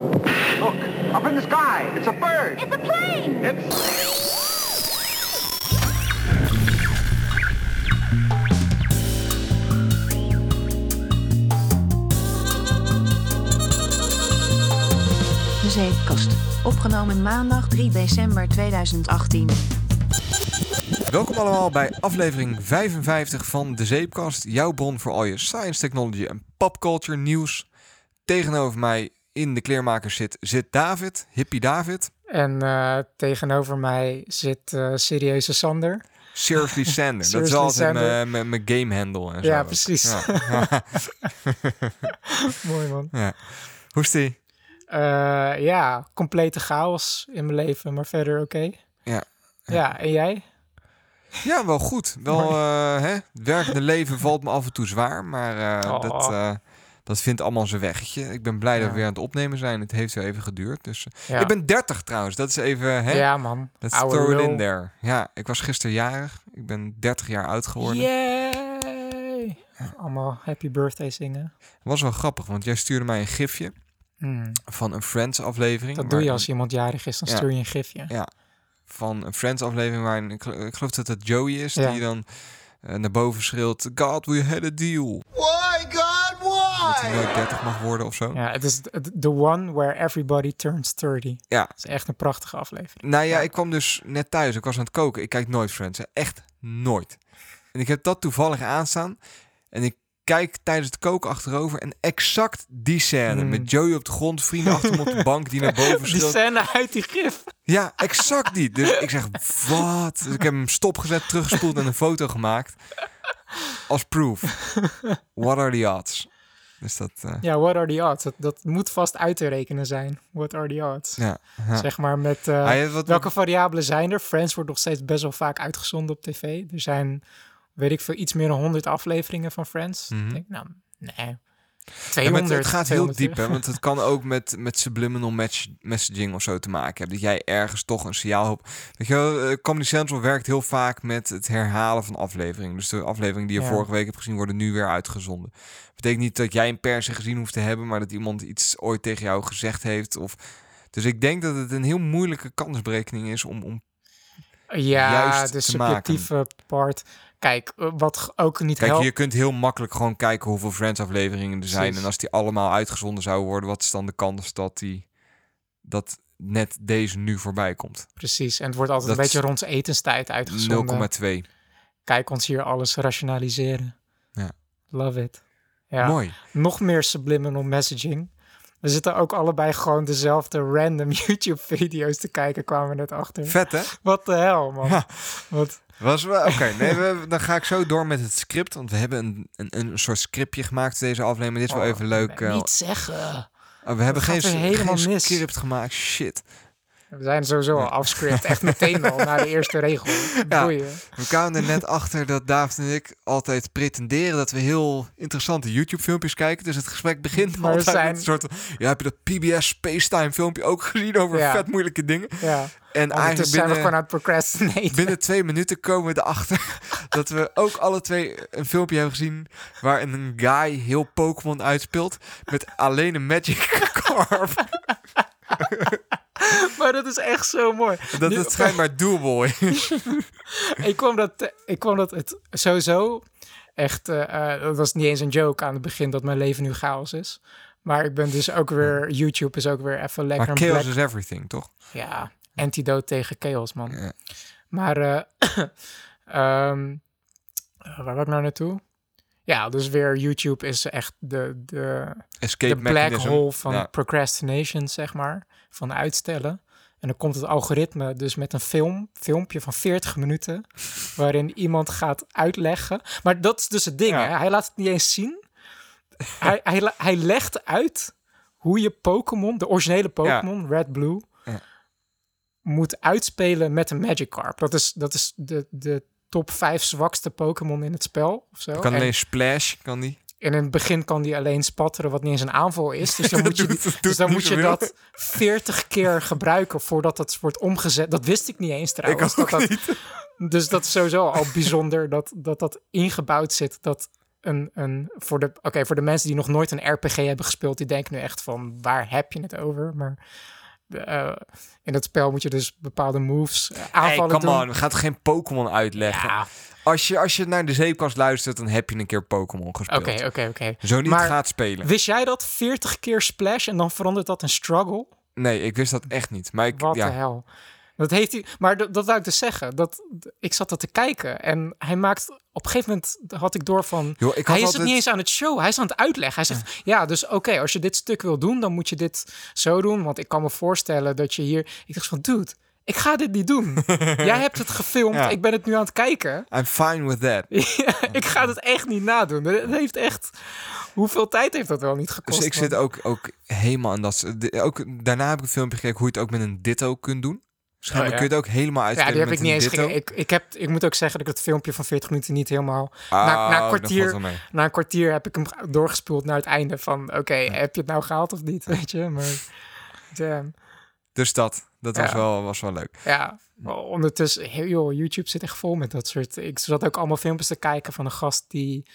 Look, up in the sky. It's a bird. It's a plane! It's... De Zeepkast. Opgenomen maandag 3 december 2018. Welkom allemaal bij aflevering 55 van De Zeepkast. Jouw bron voor al je science, technology en popculture nieuws. Tegenover mij in de kleermaker zit, zit David, hippie David. En eh, tegenover mij zit eh, serieuze Sander. Seriously Sander. dat is altijd mijn- mijn mijn game handle en zo. Ja, ook. precies. Ja. Mooi man. Ja. Hoe is die? Eh, ja, complete chaos in mijn leven, maar verder oké. Ja. Ja, en jij? Ja, wel goed. Wel, hè? Het werkende leven valt me af en toe zwaar, maar Oh. dat, dat vindt allemaal zijn weggetje. Ik ben blij dat we weer aan het opnemen zijn. Het heeft wel even geduurd. Dus, eh, Ja, Ik ben 30 trouwens. Dat is even, hè? ja man. Let's Oude throw it in there. Ja, ik was gisteren jarig. Ik ben 30 jaar oud geworden. Yay! Allemaal happy birthday zingen. was wel grappig, want jij stuurde mij een gifje Hmm, van een Friends aflevering. Dat doe je als iemand jarig is, dan Ja. stuur je een gifje. Ja, van een Friends aflevering waarin, ik, gel- ik geloof dat het Joey is, Ja. die dan eh, naar boven schreeuwt, God, we had a deal. Dat hij nooit 30 mag worden of zo. Ja, het is the- one where everybody turns 30. Ja. Het is echt een prachtige aflevering. Nou ja, Ja. ik kwam dus net thuis. Ik was aan het koken. Ik kijk nooit Friends. hè. Echt nooit. En ik heb dat toevallig aanstaan. En ik kijk tijdens het koken achterover. En exact die scène. Mm. Met Joey op de grond, vrienden achter hem op de bank die naar boven Die schreeuwt. scène uit die gif. Ja, exact die. Dus ik zeg, wat? Dus ik heb hem stopgezet, teruggespoeld en een foto gemaakt. Als proof. What are the odds? Dus dat... eh, Ja, what are the odds? Dat, dat moet vast uit te rekenen zijn. What are the odds? ja, ja. Zeg maar met... eh, Ah, ja, wat- welke variabelen zijn er? Friends wordt nog steeds best wel vaak uitgezonden op tv. Er zijn, weet ik veel, iets meer dan 100 afleveringen van Friends. Mhm. Ik denk, nou, nee. Ja, 200. maar het, gaat heel 200. diep, hè? Want het kan ook met, met subliminal match, messaging of zo te maken hebben. Dat jij ergens toch een signaal hoopt. Weet je wel, eh, Comedy Central werkt heel vaak met het herhalen van afleveringen. Dus de aflevering die je Ja. vorige week hebt gezien, worden nu weer uitgezonden. Betekent niet dat jij een per se gezien hoeft te hebben, maar dat iemand iets ooit tegen jou gezegd heeft. Of... Dus ik denk dat het een heel moeilijke kansberekening is om, om Ja, juist de te maken. subjectieve part. Kijk, eh, wat ook niet Kijk, helpt. je kunt heel makkelijk gewoon kijken hoeveel Friends afleveringen er zijn. Precies. En als die allemaal uitgezonden zouden worden, wat is dan de kans dat die dat net deze nu voorbij komt? Precies, en het wordt altijd Dat een beetje rond etenstijd uitgezonden. 0,2. Kijk ons hier alles rationaliseren. Ja. Love it. Ja. Mooi. nog meer subliminal messaging. We zitten ook allebei gewoon dezelfde random YouTube-video's te kijken, kwamen we net achter. Vet hè? Wat de hel, man. Ja. Wat, Was wel. Oké, nee, we, dan ga ik zo door met het script. Want we hebben een, een, een soort scriptje gemaakt voor deze aflevering. Maar dit is wel Oh, even leuk. eh, Niet zeggen. oh, we hebben geen, helemaal geen mis. script gemaakt. Shit. We zijn sowieso al afscript. Echt meteen al na de eerste regel. Ja. We kwamen er net achter dat David en ik altijd pretenderen dat we heel interessante YouTube-filmpjes kijken. Dus het gesprek begint Maar altijd zijn- met een soort... Ja, heb je dat PBS Spacetime filmpje ook gezien over Ja. vet moeilijke dingen? Ja. En Ondertussen eigenlijk zijn we gewoon aan het procrastinaten. binnen twee minuten komen we erachter dat we ook alle twee een filmpje hebben gezien waar een guy heel Pokémon uitspeelt met alleen een Magic Carp. Maar dat is echt zo mooi. Dat Nu- het schijnbaar doable is. ik kwam dat, ik kwam dat het sowieso echt, eh, eh, dat was niet eens een joke aan het begin dat mijn leven nu chaos is. Maar ik ben dus ook weer, YouTube is ook weer even lekker Maar chaos is everything, toch? Ja, antidote tegen chaos, man. Ja. Maar, eh, ehm, eh, waar was ik nou naartoe? Ja, dus weer YouTube is echt de, de, Escape de black mechanism. hole van Ja. procrastination, zeg maar. Van uitstellen. En dan komt het algoritme dus met een film, filmpje van 40 minuten, waarin iemand gaat uitleggen. Maar dat is dus het ding, Ja. hè? hij laat het niet eens zien. hij, hij, hij legt uit hoe je Pokémon, de originele Pokémon, Red Blue, Ja. moet uitspelen met een Magikarp. Dat is, dat is de, de top 5 zwakste Pokémon in het spel. Of zo. Kan En- alleen Splash, kan die. En in het begin kan die alleen spatteren, wat niet eens een aanval is. Dus dan Dat moet je, doet- dat dus dan niet moet je dat 40 keer gebruiken voordat het wordt omgezet. Dat wist ik niet eens trouwens. ook dat dat, Dus dat is sowieso al bijzonder dat, dat dat ingebouwd zit. Dat een, een voor de, oké, voor de mensen die nog nooit een RPG hebben gespeeld, die denken nu echt van, waar heb je het over? Maar eh, in dat spel moet je dus bepaalde moves, Hey, aanvallen come doen. on, we gaan geen Pokémon uitleggen. Ja, Als, je, als je naar de zeepkast luistert, dan heb je een keer Pokémon gespeeld. oké, oké, oké. Zo niet Maar- gaat spelen. Wist jij dat 40 keer splash en dan verandert dat een struggle? Nee, ik wist dat echt niet. Maar ik, Wat ja, de hel. Dat heeft hij. Maar dat, dat wou ik dus zeggen. Dat, ik zat dat te kijken. En hij maakt. Op een gegeven moment had ik door van. Ik hij is altijd- het niet eens aan het show. Hij is aan het uitleggen. Hij zegt. Ja, dus oké, als je dit stuk wil doen, dan moet je dit zo doen. Want ik kan me voorstellen dat je hier. Ik dacht van, dude, ik ga dit niet doen. Jij hebt het gefilmd. Ja. Ik ben het nu aan het kijken. I'm fine with that. Ja, ik ga het echt niet nadoen. Het heeft echt. Hoeveel tijd heeft dat wel niet gekost? Dus ik zit ook, ook helemaal aan dat. Ook, daarna heb ik een filmpje gekeken hoe je het ook met een ditto kunt doen. Schijnbaar ja. kun je het ook helemaal Ja, die heb ik niet een eens gekeken. Ik, ik, heb, ik moet ook zeggen dat ik het filmpje van 40 minuten niet helemaal Ah, na, na, een dat valt kwartier, na een kwartier heb ik hem doorgespoeld naar het einde van... Oké, heb je het nou gehaald of niet? Weet je, maar... Damn. Dus dat, dat was, Ja. wel, was wel leuk. Ja, ondertussen... Heel, joh, YouTube zit echt vol met dat soort... Ik zat ook allemaal filmpjes te kijken van een gast die...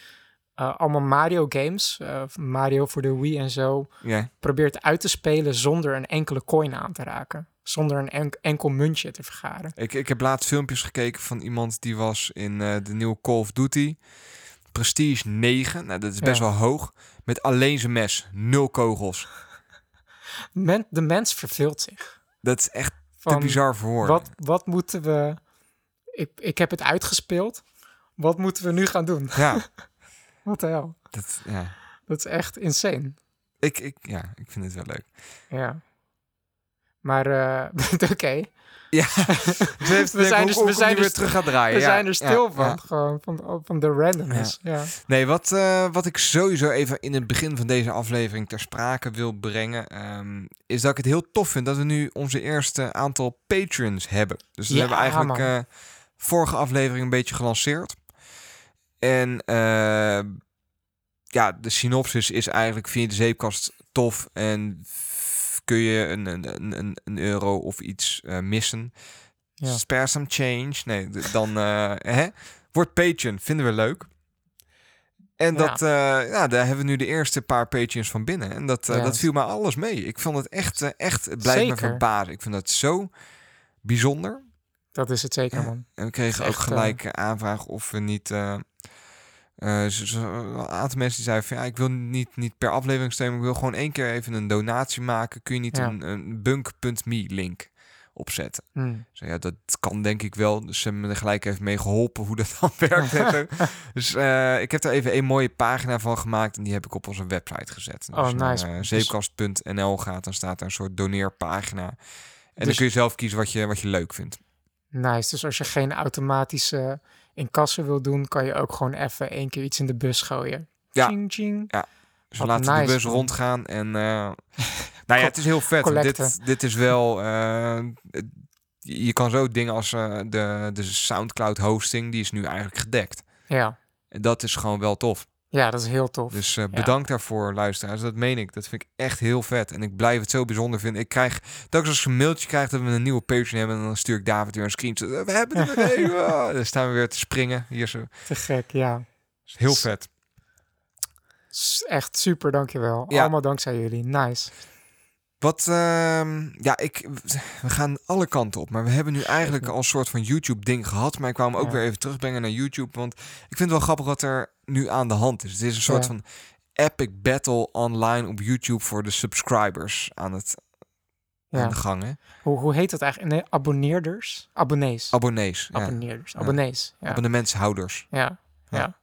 eh, allemaal Mario games, eh, Mario voor de Wii en zo... Probeert uit te spelen zonder een enkele coin aan te raken. Zonder een enk- enkel muntje te vergaren. Ik, ik heb laatst filmpjes gekeken van iemand die was in eh, de nieuwe Call of Duty. Prestige 9, nou dat is best Ja. wel hoog. Met alleen zijn mes, nul kogels. Men, de mens verveelt zich. Dat is echt te Van, bizar voor woorden. Wat, wat moeten we... Ik, ik heb het uitgespeeld. Wat moeten we nu gaan doen? Ja, Wat de hel? dat, ja. Dat is echt insane. Ik, ik, ja, ik vind het wel leuk. Ja. Maar, eh, oké. Ja, ze heeft We zijn dus- we zijn weer dus- terug gaan draaien. We Ja, zijn er stil ja. van. Gewoon van, van de randomness. Ja. Nee, wat, eh, wat ik sowieso even in het begin van deze aflevering ter sprake wil brengen, ehm, is dat ik het heel tof vind dat we nu onze eerste aantal patrons hebben. Dus dat Ja, hebben we eigenlijk eh, vorige aflevering een beetje gelanceerd. En ja, de synopsis is eigenlijk via de zeepkast tof en kun je een, een, een, een euro of iets eh, missen. Ja. Spare some change. Nee, dan eh, hè? Word patron. Vinden we leuk. En Ja. dat, eh, ja, daar hebben we nu de eerste paar patrons van binnen. En dat, Ja. dat viel me alles mee. Ik vond het echt, echt het blijft me verbazen. Ik vind dat zo bijzonder. Dat is het zeker, man. En we kregen ook gelijk aanvraag of we niet... zo- zo- een aantal mensen die zeiden van ja, ik wil niet, niet per aflevering stemmen, ik wil gewoon één keer even een donatie maken. Kun je niet Ja. een, een bunk.me link opzetten? Zo, ja, dat kan denk ik wel. Dus ze hebben me er gelijk even mee geholpen hoe dat dan werkt. dus eh, ik heb er even een mooie pagina van gemaakt en die heb ik op onze website gezet. En Oh, als je naar, eh, Dus- zeepkast.nl gaat, dan staat er een soort doneerpagina. En dan Dus- kun je zelf kiezen wat je, wat je leuk vindt. Nice. Dus als je geen automatische incasso wil doen, kan je ook gewoon even één keer iets in de bus gooien. Ja. Ching, ching. Dus we laten de bus rondgaan. En eh, nou ja, het is heel vet. Collecten. Dit, dit is wel. eh, je kan zo dingen als eh, de, de SoundCloud hosting, die is nu eigenlijk gedekt. Ja. En dat is gewoon wel tof. Ja, dat is heel tof. Dus eh, bedankt daarvoor, luisteraars. Dat meen ik. Dat vind ik echt heel vet. En ik blijf het zo bijzonder vinden. Ik krijg telkens als ik een mailtje krijg dat we een nieuwe Patreon hebben, en dan stuur ik David weer een screenshot. We hebben er weer Dan staan we weer te springen hier zo. Te gek, ja. Heel vet. S- Echt super, dankjewel. Ja. Allemaal dankzij jullie. Nice. Wat, ehm, ja, ik, we gaan alle kanten op. Maar we hebben nu eigenlijk al een soort van YouTube-ding gehad. Maar ik hem ook Ja. weer even terugbrengen naar YouTube. Want ik vind het wel grappig wat er nu aan de hand is. Het is een soort Ja. van epic battle online op YouTube voor de subscribers aan, het, aan Ja. de gang. Hè? Hoe, hoe heet dat eigenlijk? Nee, abonneerders? Abonnees. Abonnees. Ja. Abonneerders. Abonnees. Ja. Abonnementshouders. ja. Ja. Ja.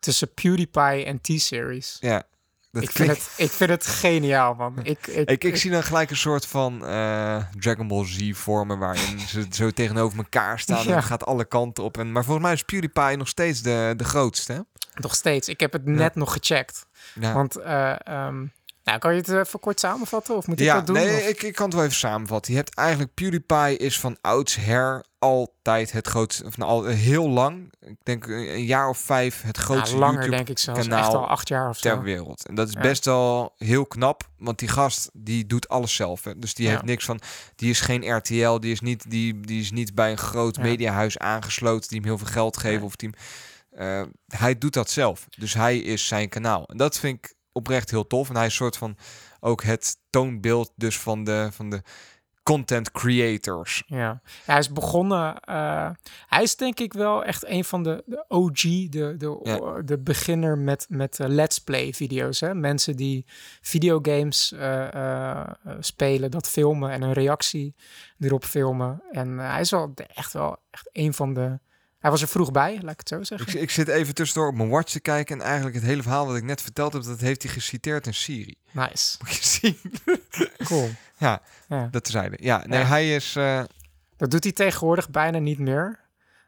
Tussen PewDiePie en T-Series. Ja. Dat Ik vind, klinkt- het, ik vind het geniaal, man. Ik, ik, Ik, ik zie dan gelijk een soort van eh, Dragon Ball Z vormen waarin ze zo tegenover elkaar staan en het gaat alle kanten op. En, maar volgens mij is PewDiePie nog steeds de, de grootste. Nog steeds. Ik heb het net nog gecheckt. Ja. Want, eh, ehm, nou, kan je het even kort samenvatten? Of moet ik ja, dat doen? nee, Of- ik, ik kan het wel even samenvatten. Je hebt eigenlijk PewDiePie is van oudsher altijd het grootste, of nou, al heel lang, ik denk een jaar of vijf, het Ja, grootste langer YouTube denk ik zelfs. kanaal Echt al acht jaar of zo. ter wereld. En dat is Ja. best wel heel knap, want die gast die doet alles zelf. Hè. Dus die Ja. heeft niks van, die is geen RTL, die is niet, die, die is niet bij een groot Ja. mediahuis aangesloten die hem heel veel geld geven of die hem, eh, hij doet dat zelf. Dus hij is zijn kanaal. En dat vind ik oprecht heel tof. En hij is soort van ook het toonbeeld dus van de, van de content creators. Ja. ja hij is begonnen. eh, hij is denk ik wel echt een van de, de OG, de, de, Ja. de beginner met, met eh, let's play video's. Hè? Mensen die videogames spelen, dat filmen en een reactie erop filmen. En hij is wel de- echt wel echt een van de. Hij was er vroeg bij, laat ik het zo Ik, zeggen. ik zit even tussendoor op mijn watch te kijken. En eigenlijk het hele verhaal wat ik net verteld heb, dat heeft hij geciteerd in Siri. Nice, Moet je zien. cool. Ja, Ja. dat terzijde. Ja, nee, Ja. hij is... eh, Dat doet hij tegenwoordig bijna niet meer.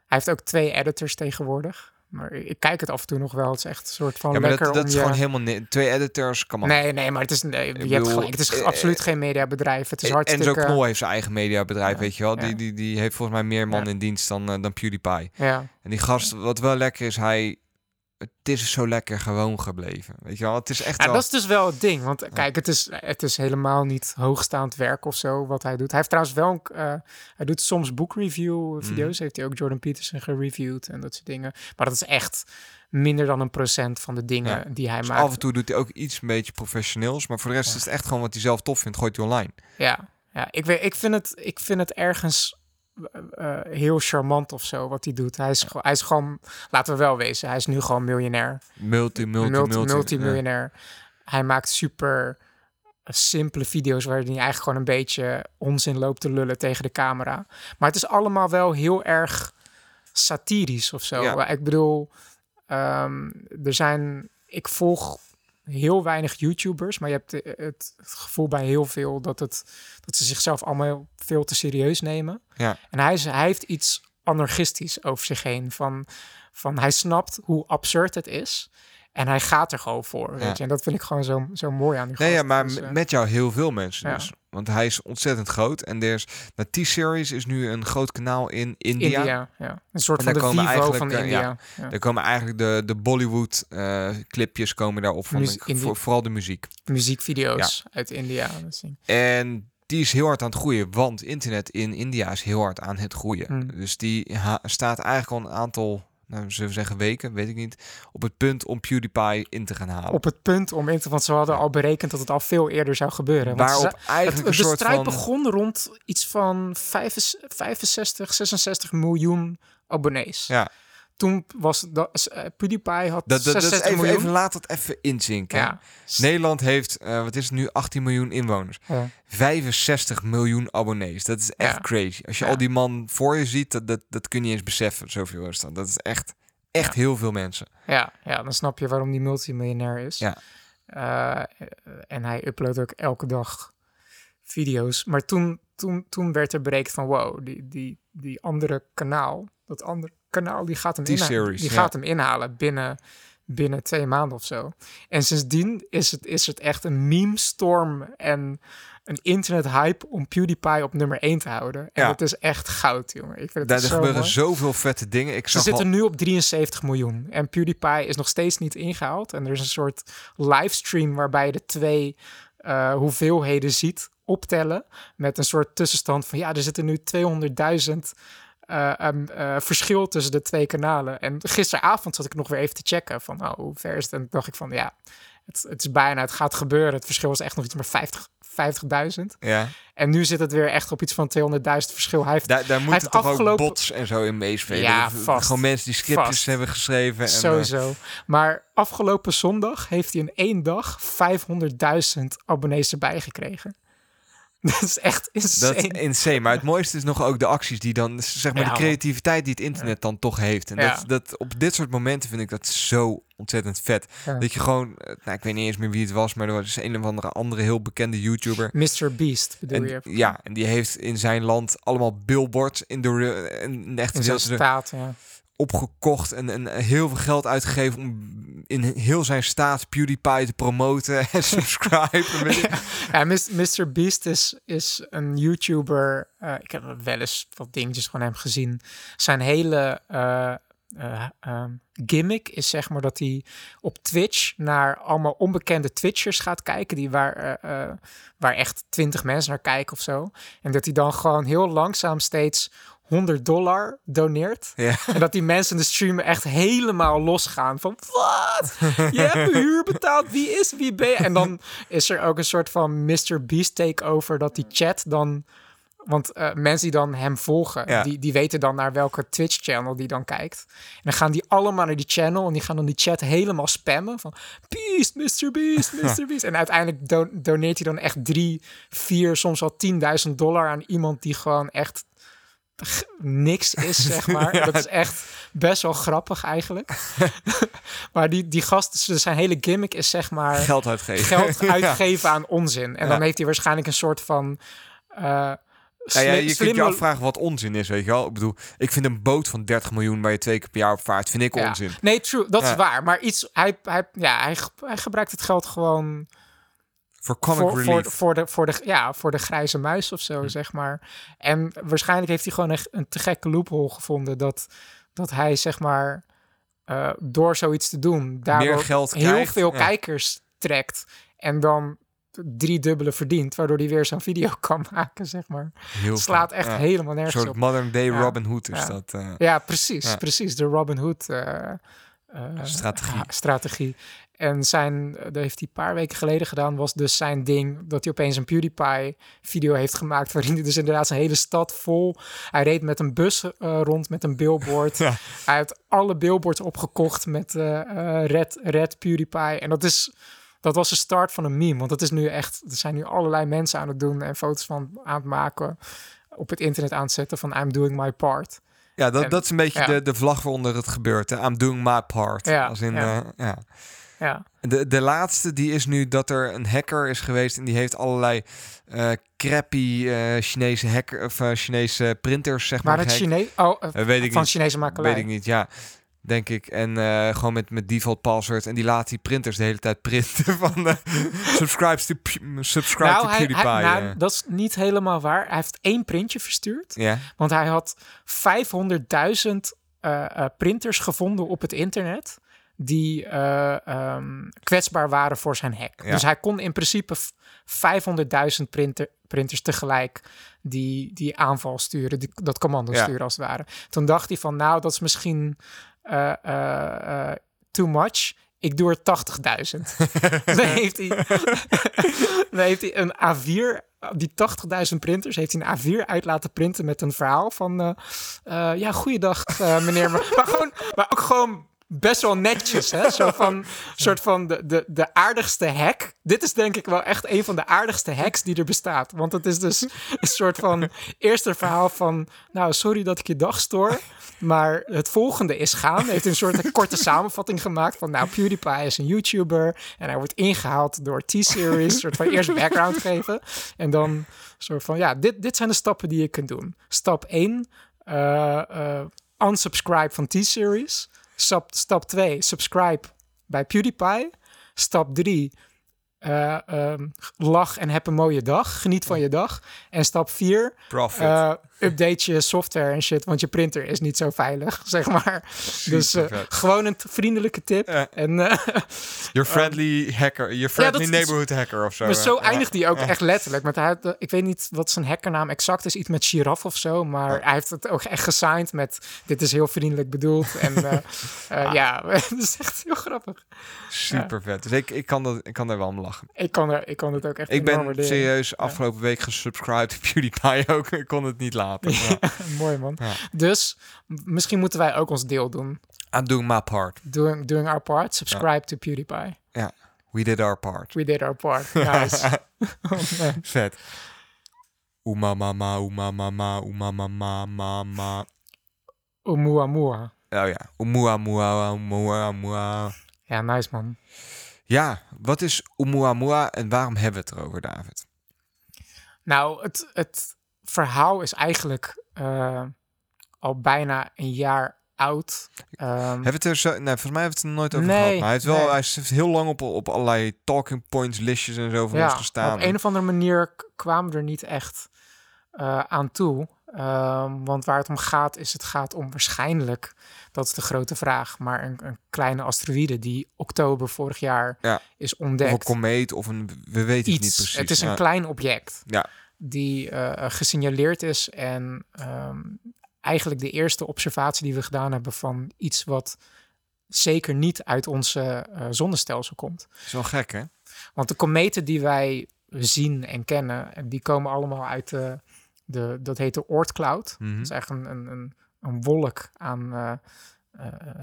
Hij heeft ook twee editors tegenwoordig. Maar ik kijk het af en toe nog wel. Het is echt een soort van ja, maar lekker dat, dat om is je... gewoon helemaal... Twee editors, kan. Nee, nee, maar het is, nee, je hebt gelijk. Het is eh, absoluut geen mediabedrijf. Het is En hartstikke... Enzo Knol heeft zijn eigen mediabedrijf, Ja, weet je wel. Die, ja. die, die heeft volgens mij meer man in dienst dan, eh, dan PewDiePie. Ja, En die gast, wat wel lekker is, hij... Het is zo lekker gewoon gebleven. Weet je wel, het is echt ja wel... dat is dus wel het ding. Want kijk, het is, het is helemaal niet hoogstaand werk of zo wat hij doet. Hij heeft trouwens wel... een- eh, hij doet soms boekreview video's. Mhm. Heeft hij ook Jordan Peterson gereviewd en dat soort dingen. Maar dat is echt minder dan een procent van de dingen Ja. die hij Dus maakt. af en toe doet hij ook iets een beetje professioneels. Maar voor de rest Ja. is het echt gewoon wat hij zelf tof vindt, gooit hij online. Ja, ja ik, weet, ik, vind het, ik vind het ergens eh, eh, heel charmant of zo wat hij doet. Hij is, gewoon- hij is gewoon, laten we wel wezen, hij is nu gewoon miljonair. Multi, multi, multi, multi. multimiljonair. Hij maakt super eh, simpele video's waarin hij eigenlijk gewoon een beetje onzin loopt te lullen tegen de camera. Maar het is allemaal wel heel erg satirisch of zo. Ja. Ik bedoel, ehm, er zijn, ik volg heel weinig YouTubers, maar je hebt het, het gevoel bij heel veel dat, het, dat ze zichzelf allemaal veel te serieus nemen. Ja. En hij, is, hij heeft iets anarchistisch over zich heen. Van, van hij snapt hoe absurd het is. En hij gaat er gewoon voor. Weet Ja. je? En dat vind ik gewoon zo, zo mooi aan die Nee, ja, maar Dus, eh, met jou heel veel mensen ja. dus. Want hij is ontzettend groot. En er is, T-Series is nu een groot kanaal in India. India. ja. Een soort En van de Vivo van eh, India. ja. Ja. Daar komen eigenlijk de, de Bollywood eh, clipjes komen daarop van. Muzie- voor, vooral de muziek. Muziekvideo's uit India. En die is heel hard aan het groeien. Want internet in India is heel hard aan het groeien. Hmm. Dus die staat eigenlijk al een aantal, nou, zullen we zeggen weken, weet ik niet, op het punt om PewDiePie in te gaan halen. Op het punt om in te... Want ze hadden al berekend dat het al veel eerder zou gebeuren. Want Waarop eigenlijk het, een de soort strijd van... begon rond iets van 65, 66 miljoen abonnees. Ja, Toen was dat, eh, PewDiePie had dat, dat, dat is 66 even, miljoen. even laat dat even inzinken. ja. Nederland heeft, eh, wat is het nu, 18 miljoen inwoners. Ja. 65 miljoen abonnees. Dat is echt Ja. crazy. Als je al die man voor je ziet, dat, dat, dat kun je niet eens beseffen. Zoveel is dat. Dat is echt, echt heel veel mensen. Ja, ja, dan snap je waarom die multimiljonair is. Ja. Eh, en hij uploadt ook elke dag video's. Maar toen, toen, toen werd er berekend van wow, die, die, die andere kanaal, dat andere kanaal, die gaat hem, inha- T-series, die ja. gaat hem inhalen binnen, binnen twee maanden of zo. En sindsdien is het, is het echt een meme-storm en een internet-hype om PewDiePie op nummer 1 te houden. En Ja. dat is echt goud, jongen. Ik vind het Daar er zo gebeuren mooi. zoveel vette dingen. Ik Ze zag zitten al, nu op 73 miljoen. En PewDiePie is nog steeds niet ingehaald. En er is een soort livestream waarbij je de twee eh, hoeveelheden ziet optellen. Met een soort tussenstand van ja, er zitten nu 200.000 eh, verschil tussen de twee kanalen. En gisteravond zat ik nog weer even te checken van nou, hoe ver is het? En dacht ik van ja, het, het is bijna, het gaat gebeuren. Het verschil is echt nog iets maar 50 50.000. ja, En nu zit het weer echt op iets van 200.000 verschil. Hij heeft daar, daar moeten toch ook bots en zo in meespelen. Ja, vast. Gewoon mensen die scriptjes Vast. hebben geschreven. En, eh, Sowieso. Maar afgelopen zondag heeft hij in één dag 500.000 abonnees erbij gekregen. Dat is echt insane. Dat is insane. Maar het mooiste is nog ook de acties die dan, zeg maar, Ja, de creativiteit die het internet dan toch heeft. En Ja. dat, dat, op dit soort momenten vind ik dat zo ontzettend vet. Ja. Dat je gewoon, eh, nou, ik weet niet eens meer wie het was, maar er was een of andere, andere heel bekende YouTuber. Mr. Beast bedoel En, je? ja, en die heeft in zijn land allemaal billboards in de, in de echte In staat, ja. Opgekocht en, en heel veel geld uitgegeven om in heel zijn staat PewDiePie te promoten en subscriben. ja Mr. Beast is, is een YouTuber. eh, ik heb wel eens wat dingetjes van hem gezien. Zijn hele eh, eh, ehm, gimmick is zeg maar dat hij op Twitch naar allemaal onbekende Twitchers gaat kijken. Die waar, waar echt twintig mensen naar kijken of zo. En dat hij dan gewoon heel langzaam steeds 100 dollar doneert. Ja. En dat die mensen in de stream echt helemaal losgaan. Van, wat? Je hebt huur betaald. Wie is wie ben je? En dan is er ook een soort van Mr. Beast takeover. Dat die chat dan... Want eh, mensen die dan hem volgen, Ja. die, die weten dan naar welke Twitch-channel die dan kijkt. En dan gaan die allemaal naar die channel en die gaan dan die chat helemaal spammen. Van, Beast, Mr. Beast, Mr. Beast. En uiteindelijk don- doneert hij dan echt drie, vier, soms wel 10.000 dollar aan iemand die gewoon echt niks is, zeg maar. Ja. Dat is echt best wel grappig eigenlijk. maar die, die gast, dus zijn hele gimmick is zeg maar Geld uitgeven. geld uitgeven aan onzin. En dan heeft hij waarschijnlijk een soort van... eh, Ja, je kunt je afvragen wat onzin is, weet je wel. Ik bedoel, ik vind een boot van 30 miljoen waar je twee keer per jaar op vaart, vind ik Ja. onzin. Nee, true, dat Ja. is waar. Maar iets, hij, hij, ja, hij, hij gebruikt het geld gewoon Voor comic voor, voor, relief. voor, de, voor, de, ja, voor de grijze muis of Hm. zo, zeg maar. En waarschijnlijk heeft hij gewoon echt een te gekke loophole gevonden dat, dat hij, zeg maar, eh, door zoiets te doen, Meer geld heel krijgt, veel ja. kijkers trekt en dan drie dubbele verdient, waardoor hij weer zo'n video kan maken, zeg maar. Heel Slaat echt Ja. helemaal Een nergens soort op. modern day Ja. Robin Hood is Ja. dat. eh, Ja, precies, precies. De Robin Hood eh, eh, Strategie. En zijn, dat heeft hij een paar weken geleden gedaan, was dus zijn ding dat hij opeens een PewDiePie video heeft gemaakt, waarin hij dus inderdaad zijn hele stad vol, hij reed met een bus eh, rond met een billboard. Ja. Hij heeft alle billboards opgekocht met eh, eh, red, red PewDiePie. En dat is, dat was de start van een meme, want het is nu echt, er zijn nu allerlei mensen aan het doen en foto's van aan het maken, op het internet aan het zetten van I'm doing my part. Ja, dat, En- dat is een beetje ja. de, de vlag waaronder het gebeurt. Hè? I'm doing my part. Ja, Als in, ja. eh, ja. Ja. De, de laatste die is nu dat er een hacker is geweest en die heeft allerlei eh crappy eh, Chinese hacker of Chinese printers zeg maar. Maar het. Chinees... Oh, weet ik van niet. Chinese makelij. Weet ik niet, ja. Denk ik. En eh, gewoon met, met default password. En die laat die printers de hele tijd printen van de subscribe to, subscribe Nou, to hij, hij- PewDiePie. nou, eh. dat is niet helemaal waar. Hij heeft één printje verstuurd. ja, Want hij had 500.000 eh, eh, printers gevonden op het internet. Die eh, ehm, kwetsbaar waren voor zijn hack. Ja. Dus hij kon in principe f- 500.000 printer, printers tegelijk die, die aanval sturen. Die, dat commando Ja. sturen als het ware. Toen dacht hij van nou, dat is misschien eh, eh, eh, too much. Ik doe er 80.000. dan heeft hij, dan heeft hij een A4, die 80.000 printers, heeft hij een A4 uit laten printen met een verhaal van, ja, goeiedag eh, meneer. maar, maar, gewoon, maar ook gewoon best wel netjes, hè? Zo van, soort van de, de, de aardigste hack. Dit is denk ik wel echt een van de aardigste hacks die er bestaat. Want het is dus een soort van eerste verhaal van, nou, sorry dat ik je dag stoor. Maar het volgende is gaan. Hij heeft een soort korte samenvatting gemaakt van... nou, PewDiePie is een YouTuber... en hij wordt ingehaald door T-Series... soort van eerst background geven... en dan soort van... ja, dit, dit zijn de stappen die je kunt doen. Stap 1, eh, eh, unsubscribe van T-Series. Stap, stap 2, subscribe bij PewDiePie. Stap 3, eh, ehm, lach en heb een mooie dag. Geniet van je dag. En stap 4, profit. Update je software en shit, want je printer is niet zo veilig, zeg maar. dus eh, gewoon een vriendelijke tip. Ja. En uh, your friendly hacker, your friendly dat neighborhood hacker of zo. maar zo eindigt hij ook echt letterlijk. Met hij, eh, ik weet niet wat zijn hackernaam exact is, iets met giraf of zo, maar hij heeft het ook echt gesigned met dit is heel vriendelijk bedoeld. En eh, ja, dat is echt heel grappig. Super vet. Dus ik, ik, kan dat, ik kan daar wel om lachen. Ik kan, er, ik kan het ook echt Ik ben waarderen. serieus afgelopen week gesubscribed to PewDiePie ook. Ik kon het niet laten. Ja. Mooi man. Ja. Dus misschien moeten wij ook ons deel doen. I'm doing my part. Doing, doing our part. Subscribe to PewDiePie. Ja, we did our part. We did our part. Nice. oh. Vet. Oema mama, oema mama, oema mama, mama. Oumuamua. Oh ja, Oumuamua, Oumuamua. Ja, nice man. Ja, wat is Oumuamua en waarom hebben we het erover, David? Nou, het, het verhaal is eigenlijk eh, al bijna een jaar oud. Ehm, Hebben we het er zo... Nee, volgens mij hebben we het er nooit over Nee, gehad. Maar hij heeft wel... nee. Hij heeft heel lang op, op allerlei talking points, listjes en zo van ons ja, gestaan. op een of andere manier kwamen we er niet echt eh, aan toe. Ehm, want waar het om gaat, is het gaat om waarschijnlijk, dat is de grote vraag, maar een, een kleine asteroïde die oktober vorig jaar Ja. is Of een ontdekt. komeet of een... We weten het niet precies. Het is een klein object Ja. Die eh, gesignaleerd is en ehm, eigenlijk de eerste observatie die we gedaan hebben van iets wat zeker niet uit onze eh, zonnestelsel komt. is wel gek, hè? Want de kometen die wij zien en kennen, en die komen allemaal uit de, de dat heet de Oort Cloud. Mhm. Dat is echt een, een, een, een wolk aan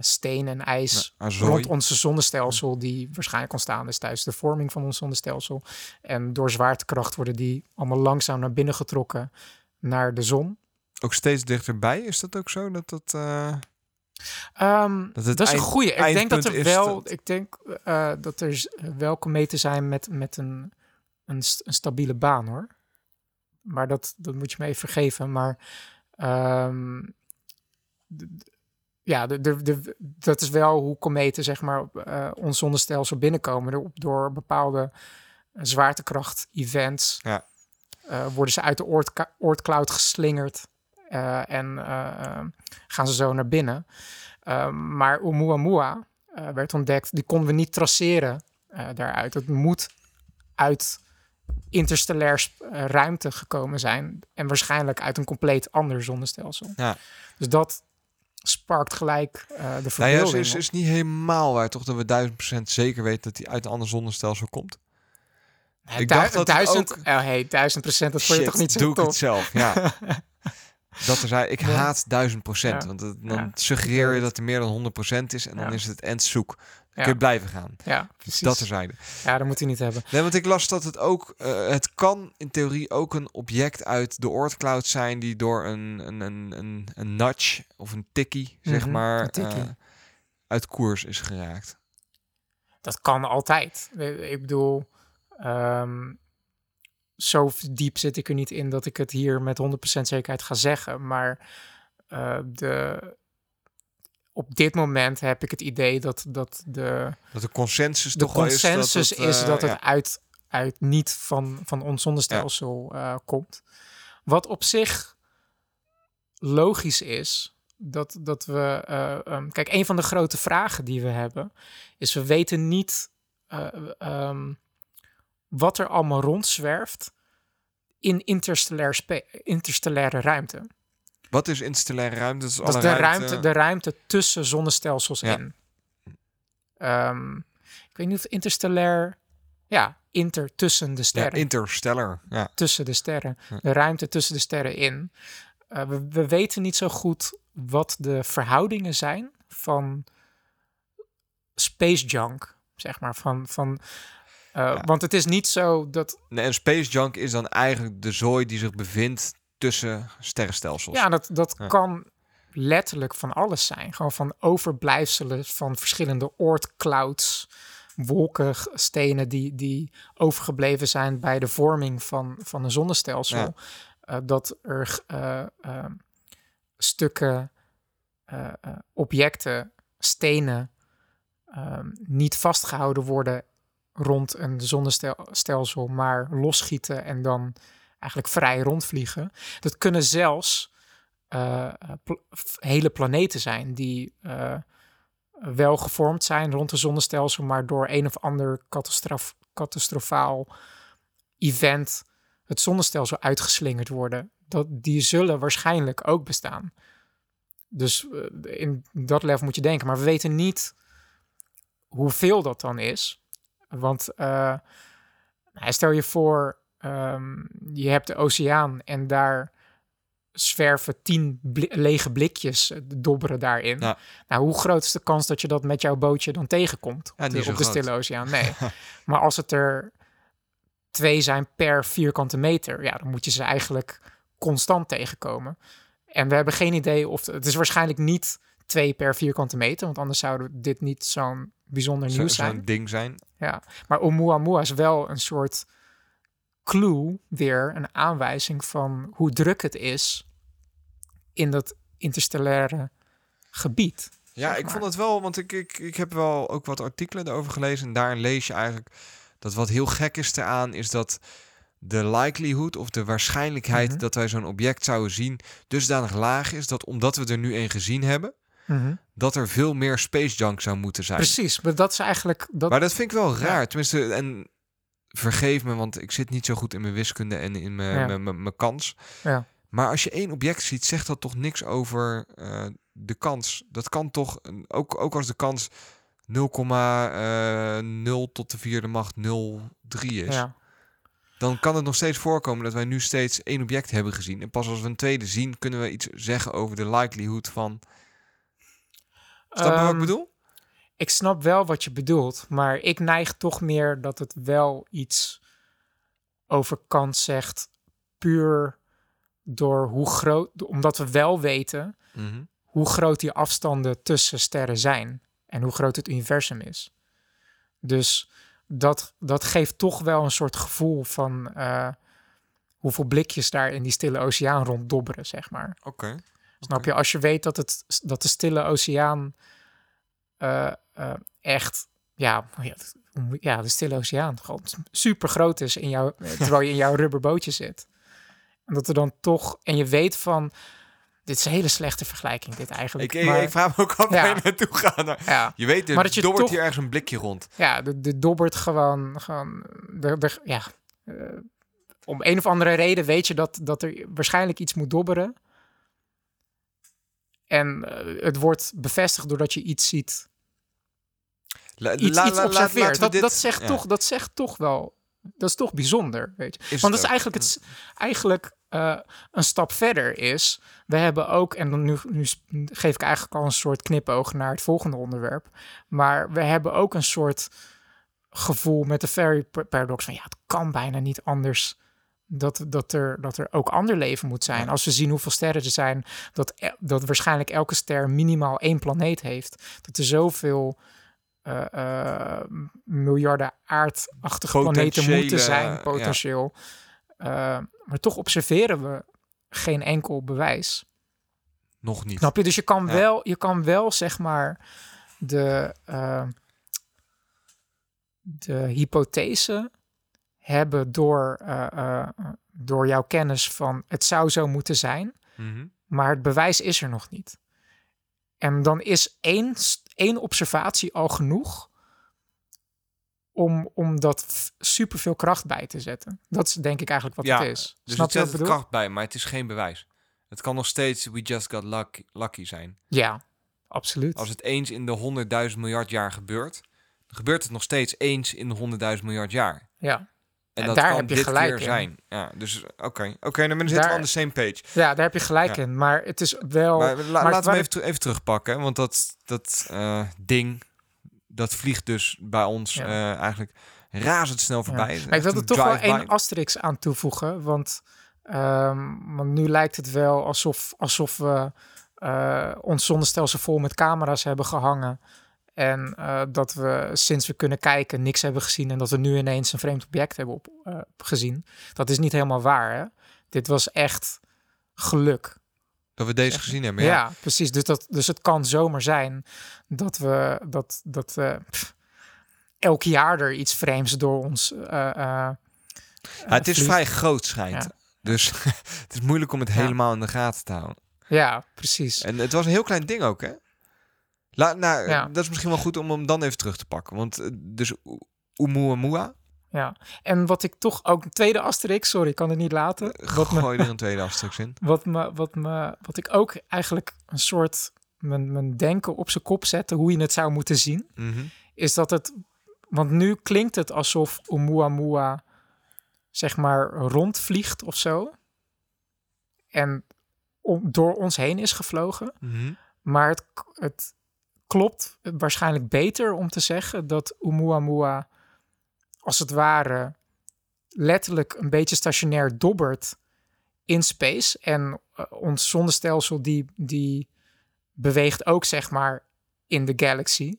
steen en ijs rond onze zonnestelsel, die waarschijnlijk ontstaan is tijdens de vorming van ons zonnestelsel. En door zwaartekracht worden die allemaal langzaam naar binnen getrokken naar de zon. Ook steeds dichterbij. Is dat ook zo? Dat dat... eh, Ehm, Dat dat, is een goede. Ik denk dat er wel, dat- ik denk eh, dat er wel kometen zijn met, met een, een, st- een stabiele baan hoor. Maar dat, dat moet je me even vergeven. Maar ehm, ja, de, de, de, dat is wel hoe kometen zeg maar op eh, ons zonnestelsel binnenkomen. Door, door bepaalde zwaartekracht-events Ja. eh, worden ze uit de oortka- oortcloud geslingerd. eh, en eh, eh, gaan ze zo naar binnen. Uh, maar Oumuamua eh werd ontdekt, die konden we niet traceren eh, daaruit. Het moet uit interstellair eh, ruimte gekomen zijn. En waarschijnlijk uit een compleet ander zonnestelsel. Ja. Dus dat sparkt gelijk eh, de nou ja, verbeelding. is, is, niet helemaal waar, toch? Dat we duizend procent zeker weten dat hij uit een ander zonnestelsel komt. Ik dacht dat duizend, ook- oh, hey, duizend procent, dat vond je toch niet zo doe ik het zelf, ja. dat er zei, ik haat duizend procent. Want het- dan suggereer je dat er meer dan 100 procent is. En dan is het end zoek. Ja. kun je blijven gaan. Ja, precies. Dat terzijde. Ja, dat moet hij niet hebben. Nee, want ik las dat het ook... eh, het kan in theorie ook een object uit de Oort-cloud zijn... die door een, een, een, een, een nudge of een tikkie, zeg Mhm, maar... tikkie. eh, uit koers is geraakt. Dat kan altijd. Ik bedoel, ehm, zo diep zit ik er niet in dat ik het hier met 100% zekerheid ga zeggen. Maar eh, de, op dit moment heb ik het idee dat, dat de, Dat de consensus de toch wel is dat consensus het, is eh, dat het ja. uit, uit niet van, van ons zonnestelsel eh, komt. Wat op zich logisch is. Dat, dat we. eh, ehm, kijk, een van de grote vragen die we hebben. is we weten niet. eh, ehm, wat er allemaal rondzwerft. in interstellair spe- interstellaire ruimte. Wat is interstellaire ruimte? Dat is, Dat is de ruimte, de ruimte tussen zonnestelsels Ja. in. Ehm, ik weet niet of interstellair. Ja, inter tussen de ja, sterren. interstellar. Ja. tussen de sterren. De ruimte tussen de sterren in. Eh, we, we weten niet zo goed wat de verhoudingen zijn van space junk, zeg maar. Van, van, eh, Ja. Want het is niet zo dat. Nee, en space junk is dan eigenlijk de zooi die zich bevindt tussen sterrenstelsels. Ja, dat, dat Ja. kan letterlijk van alles zijn. Gewoon van overblijfselen van verschillende oortclouds, wolken, stenen die, die overgebleven zijn bij de vorming van, van een zonnestelsel. Ja. Eh, dat er eh, eh, stukken, objecten, stenen ehm, niet vastgehouden worden rond een zonnestelsel, maar losschieten en dan eigenlijk vrij rondvliegen. Dat kunnen zelfs eh, hele planeten zijn die eh, wel gevormd zijn rond een zonnestelsel, maar door een of ander catastrof, catastrofaal event het zonnestelsel uitgeslingerd worden. Dat, die zullen waarschijnlijk ook bestaan. Dus eh, in dat level moet je denken. Maar we weten niet hoeveel dat dan is. Want nou, stel je voor, ehm, je hebt de oceaan en daar zwerven tien lege blikjes eh, dobberen daarin. Ja. Nou, hoe groot is de kans dat je dat met jouw bootje dan tegenkomt Ja, op, de, zo op de stille oceaan? Nee. maar als het er twee zijn per vierkante meter, ja, dan moet je ze eigenlijk constant tegenkomen. En we hebben geen idee of het is waarschijnlijk niet twee per vierkante meter, want anders zou dit niet zo'n bijzonder Zo- nieuws zo'n zijn. ding zijn. Ja, maar Oumuamua is wel een soort clue weer, een aanwijzing van hoe druk het is in dat interstellaire gebied. Ja, ik vond het wel, want ik, ik, ik heb wel ook wat artikelen erover gelezen. En daarin lees je eigenlijk dat wat heel gek is eraan, is dat de likelihood of de waarschijnlijkheid Mhm. dat wij zo'n object zouden zien, dusdanig laag is dat omdat we er nu een gezien hebben, dat er veel meer space junk zou moeten zijn. Precies, maar dat is eigenlijk dat. Maar dat vind ik wel Ja. raar. Tenminste, en vergeef me, want ik zit niet zo goed in mijn wiskunde en in mijn, Ja. mijn, mijn, kans. Ja. Maar als je één object ziet, zegt dat toch niks over eh, de kans. Dat kan toch, ook, ook als de kans 0,0 tot de vierde macht 0,3 is. Ja. Dan kan het nog steeds voorkomen dat wij nu steeds één object hebben gezien. En pas als we een tweede zien, kunnen we iets zeggen over de likelihood van... Snap je wat ik Ehm, bedoel? Ik snap wel wat je bedoelt, maar ik neig toch meer dat het wel iets over kans zegt, puur door hoe groot, omdat we wel weten Mhm. hoe groot die afstanden tussen sterren zijn en hoe groot het universum is. Dus dat, dat geeft toch wel een soort gevoel van eh, hoeveel blikjes daar in die stille oceaan ronddobberen, zeg maar. Oké. Snap je? Als je weet dat, het, dat de stille oceaan eh, eh, echt, ja, ja, het- de stille oceaan gewoon super groot is in jouw, terwijl je in jouw rubberbootje zit. En dat er dan toch, en je weet van, dit is een hele slechte vergelijking, dit eigenlijk. Ik, ik, maar, ik vraag me ook af waar Ja. je naartoe gaat. Nou, ja, Je weet, er Maar dat je dobbert toch- hier ergens een blikje rond. ja, de, de dobbert gewoon, gewoon de, de, ja, eh, om een of andere reden weet je dat, dat er waarschijnlijk iets moet dobberen. En eh, het wordt bevestigd doordat je iets ziet La, iets, la- iets observeert. dat, dit- dat, zegt ja. toch, dat zegt toch wel... Dat is toch bijzonder, weet je. Is Want dat is eigenlijk, het, eigenlijk eh, een stap verder is... We hebben ook, en dan nu, nu geef ik eigenlijk al een soort knipoog naar het volgende onderwerp. Maar we hebben ook een soort gevoel met de Fairy pa- Paradox van... Ja, het kan bijna niet anders dat, dat, er, dat er ook ander leven moet zijn. Als we zien hoeveel sterren er zijn... Dat, e- dat waarschijnlijk elke ster minimaal één planeet heeft. Dat er zoveel eh, eh, miljarden aardachtige planeten moeten zijn, ja. potentieel. Eh, maar toch observeren we geen enkel bewijs. Nog niet. Snap je? Dus je kan, Ja. wel, je kan wel, zeg maar, de, de hypothese hebben door, eh, eh, door jouw kennis van het zou zo moeten zijn, Mhm. maar het bewijs is er nog niet. En dan is één, één observatie al genoeg om, om dat superveel kracht bij te zetten. Dat is denk ik eigenlijk wat Ja, het is. Dus Snap het zet het kracht bij, maar het is geen bewijs. Het kan nog steeds we just got lucky, lucky zijn. Ja, absoluut. Als het eens in de 100.000 miljard jaar gebeurt, dan gebeurt het nog steeds eens in de 100.000 miljard jaar. ja. En, daar heb je gelijk in. zijn. Ja, dus oké. Oké, nou, dan zitten we Daar- on the same page. ja, daar heb je gelijk Ja. in. Maar het is wel... Maar, la- maar laten we even, even terugpakken. hè, Want dat, dat eh, ding, dat vliegt dus bij ons Ja. eh, eigenlijk razendsnel voorbij. Maar ik wil er toch wel één asterix aan toevoegen. Want, ehm, want nu lijkt het wel alsof, alsof we eh, ons zonnestelsel vol met camera's hebben gehangen. En eh, dat we sinds we kunnen kijken niks hebben gezien. En dat we nu ineens een vreemd object hebben op, eh, gezien. Dat is niet helemaal waar. Hè? Dit was echt geluk. Dat we deze gezien hebben, Ja, ja. precies. Dus, dat, dus het kan zomaar zijn dat we dat, dat pff, elk jaar er iets vreemds door ons. Ja, het is vliegt. vrij groot schijnt. Ja. Dus het is moeilijk om het helemaal in de gaten te houden. Ja, precies. En het was een heel klein ding ook, hè? La, nou, Ja. dat is misschien wel goed om hem dan even terug te pakken. Want eh, dus Oumuamua, Ja. En wat ik toch ook een tweede asterix, sorry, ik kan het niet laten. Wat me, gooi er een tweede afstuk in. wat me, wat me, wat ik ook eigenlijk een soort mijn, mijn denken op zijn kop zette, hoe je het zou moeten zien, Mhm. is dat het, want nu klinkt het alsof Oumuamua zeg maar rondvliegt of zo, en om, door ons heen is gevlogen. Mhm. Maar het, het klopt waarschijnlijk beter om te zeggen dat Oumuamua als het ware letterlijk een beetje stationair dobbert in space. En eh, ons zonnestelsel die, die beweegt ook zeg maar in de galaxy.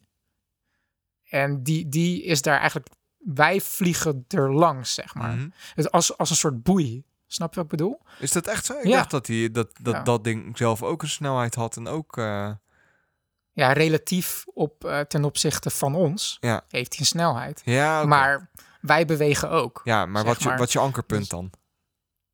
En die, die is daar eigenlijk... Wij vliegen er langs, zeg maar. Het als, als een soort boei. Snap je wat ik bedoel? Is dat echt zo? Ik Ja. dacht dat, die, dat, dat, Ja. dat ding zelf ook een snelheid had en ook... eh, Ja, relatief op, eh, ten opzichte van ons Ja. heeft hij een snelheid. ja. Maar wij bewegen ook. ja, maar wat, je, maar. wat is je ankerpunt Dus- dan?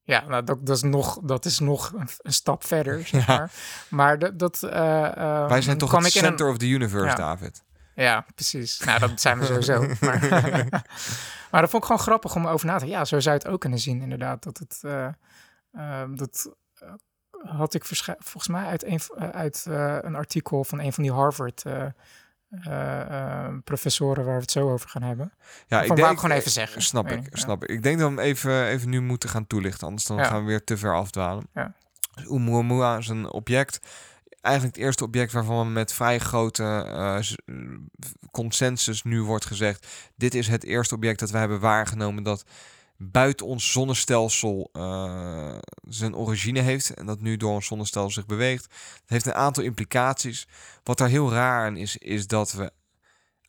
Ja, nou, dat, dat is nog, dat is nog een, een stap verder, zeg Ja. maar. Maar dat... dat eh, eh, Wij zijn toch het ik in een- center of the universe, Ja. David. Ja, precies. Nou, dat zijn we sowieso. maar, maar dat vond ik gewoon grappig om over na te denken. Ja, zo zou je het ook kunnen zien, inderdaad. Dat het... eh, eh, dat had ik volgens mij uit, een, eh, uit eh, een artikel van een van die Harvard eh, professoren waar we het zo over gaan hebben. Ja, Van wou ik gewoon even zeggen. Snap ik, ja. snap ik. Ik denk dat we hem even, even nu moeten gaan toelichten, anders dan Ja. gaan we weer te ver afdwalen. Ja. Dus Oumuamua is een object, eigenlijk het eerste object waarvan met vrij grote consensus nu wordt gezegd, dit is het eerste object dat we hebben waargenomen dat buiten ons zonnestelsel eh, zijn origine heeft en dat nu door ons zonnestelsel zich beweegt. Het heeft een aantal implicaties. Wat daar heel raar aan is, is dat we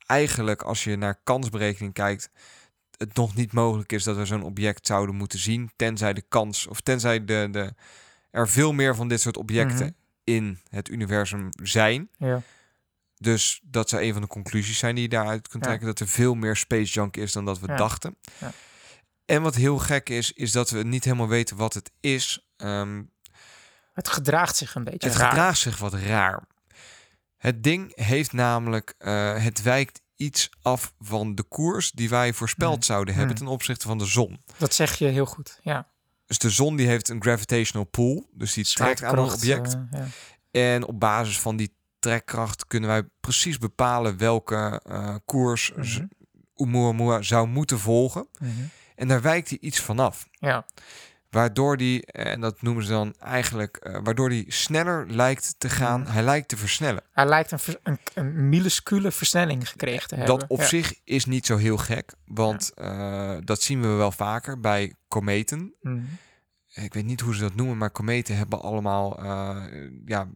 eigenlijk als je naar kansberekening kijkt, het nog niet mogelijk is dat we zo'n object zouden moeten zien, tenzij de kans of tenzij de, de, er veel meer van dit soort objecten Mhm. in het universum zijn. Ja. Dus dat zou een van de conclusies zijn die je daaruit kunt Ja. trekken. Dat er veel meer space junk is dan dat we Ja. dachten. Ja. En wat heel gek is, is dat we niet helemaal weten wat het is. Ehm, Het gedraagt zich een beetje het raar. gedraagt zich wat raar. Het ding heeft namelijk, eh, het wijkt iets af van de koers die wij voorspeld Mm. zouden hebben Mm. ten opzichte van de zon. Dat zeg je heel goed. Ja. Dus de zon die heeft een gravitational pull, dus die trekt aan een object. eh, ja. En op basis van die trekkracht kunnen wij precies bepalen welke eh, koers. Oumuamua zou moeten volgen. Mhm. En daar wijkt hij iets vanaf. Ja. Waardoor die, en dat noemen ze dan eigenlijk, eh, waardoor die sneller lijkt te gaan. Hij lijkt te versnellen. Hij lijkt een, een, een minuscule versnelling gekregen te hebben. Dat op ja. zich is niet zo heel gek, want eh, dat zien we wel vaker bij kometen. Mhm. Ik weet niet hoe ze dat noemen, maar kometen hebben allemaal eh, ja,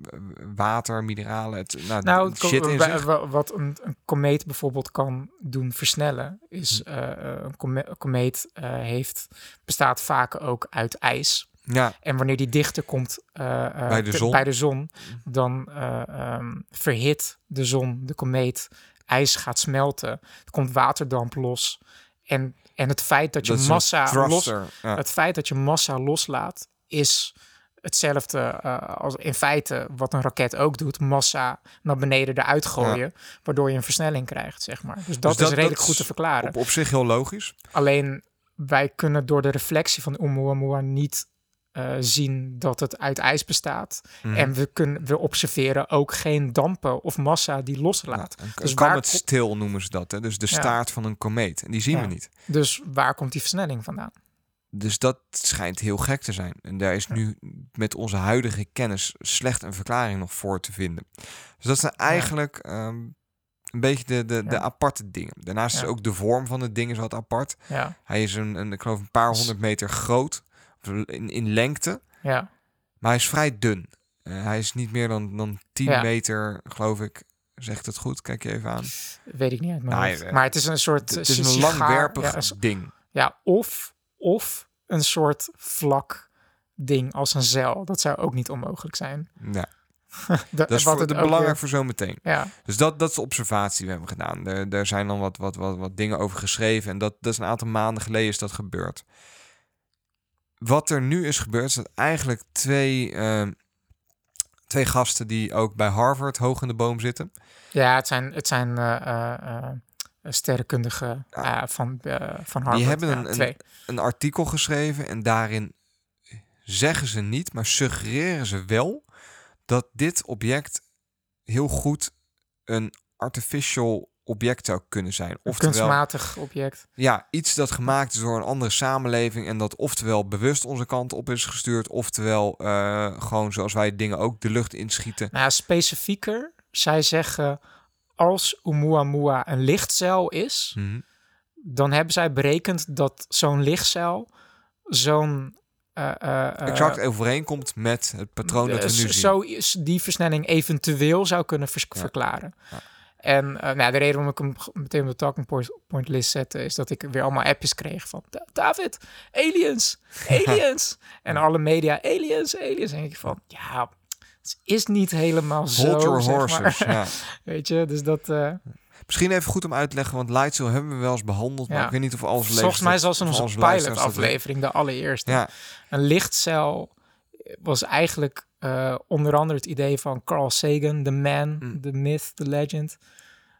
water, mineralen, het, nou, Nou, shit in zich. wa- wat een, een komeet bijvoorbeeld kan doen versnellen, is Hm. eh, eh, een kome- een komeet heeft, bestaat vaak ook uit ijs. Ja, En wanneer die dichter komt Bij de. Hm. bij de zon, dan eh, ehm, verhit de zon de komeet. Ijs gaat smelten. Er komt waterdamp los. En, en het feit dat je dat massa los. Ja. het feit dat je massa loslaat, is hetzelfde eh, als in feite wat een raket ook doet. Massa naar beneden eruit gooien, waardoor je een versnelling krijgt, zeg maar. Dus dat, dat- is redelijk dat goed te verklaren. Op, op zich heel logisch. Alleen wij kunnen door de reflectie van Oumuamua niet eh, zien dat het uit ijs bestaat. Mhm. En we, kunnen, we observeren ook geen dampen of massa die loslaat. Ja, een, Dus waar comet kom- stil noemen ze dat. Hè? Dus de Ja. staart van een komeet. En die zien Ja. we niet. Dus waar komt die versnelling vandaan? Dus dat schijnt heel gek te zijn. En daar is nu met onze huidige kennis slecht een verklaring nog voor te vinden. Dus dat zijn eigenlijk ehm, een beetje de, de, de Ja. aparte dingen. Daarnaast is ook de vorm van het ding is wat apart. Ja, Hij is een, een ik geloof een paar Dus- honderd meter groot in, in lengte. ja. Maar hij is vrij dun. Eh, hij is niet meer dan, dan 10 Ja. meter, geloof ik. Zegt het goed? Kijk je even aan. weet ik niet uit mijn Nou, hoofd. eh, Maar het is een soort... Het is een sigaar- langwerpig Ja, is- ding. ja, of, of een soort vlak ding als een zeil. Dat zou ook niet onmogelijk zijn. Ja, Da- dat is wat voor, het de belangrijk weer- voor zometeen. Ja, Dus dat, dat is de observatie we hebben gedaan. Er, er zijn dan wat, wat, wat, wat dingen over geschreven. En dat, dat is een aantal maanden geleden is dat gebeurd. Wat er nu is gebeurd, is dat eigenlijk twee, ehm, twee gasten die ook bij Harvard hoog in de boom zitten. ja het zijn, het zijn eh, eh, eh, sterrenkundigen Ja. eh, van, van Harvard. Die hebben ja, een, een, een artikel geschreven en daarin zeggen ze niet, maar suggereren ze wel dat dit object heel goed een artificial object zou kunnen zijn. Een Oftewel, kunstmatig object. ja, iets dat gemaakt is door een andere samenleving en dat oftewel bewust onze kant op is gestuurd, oftewel eh, gewoon zoals wij dingen ook de lucht inschieten. Nou, ja, specifieker, zij zeggen als Oumuamua een lichtcel is, Mhm. dan hebben zij berekend dat zo'n lichtcel zo'n eh, eh, Exact overeenkomt met het patroon dat we nu zien. zo is die versnelling eventueel zou kunnen vers- Ja. verklaren. Ja. En eh, nou, de reden waarom ik hem meteen op de talking point, point list zette, is dat ik weer allemaal appjes kreeg van "Da- David, aliens, aliens. en alle media, aliens, aliens. En ik van, ja, het is niet helemaal zo. Hold your zeg horses. maar. Ja. Weet je, dus dat... eh, Misschien even goed om uit te leggen, want Lightsail hebben we wel eens behandeld, maar ik weet niet of alles volgens mij zelfs in onze pilot-aflevering, de allereerste. Ja, Een lichtcel was eigenlijk eh, onder andere het idee van Carl Sagan, the man, Mm. the myth, the legend.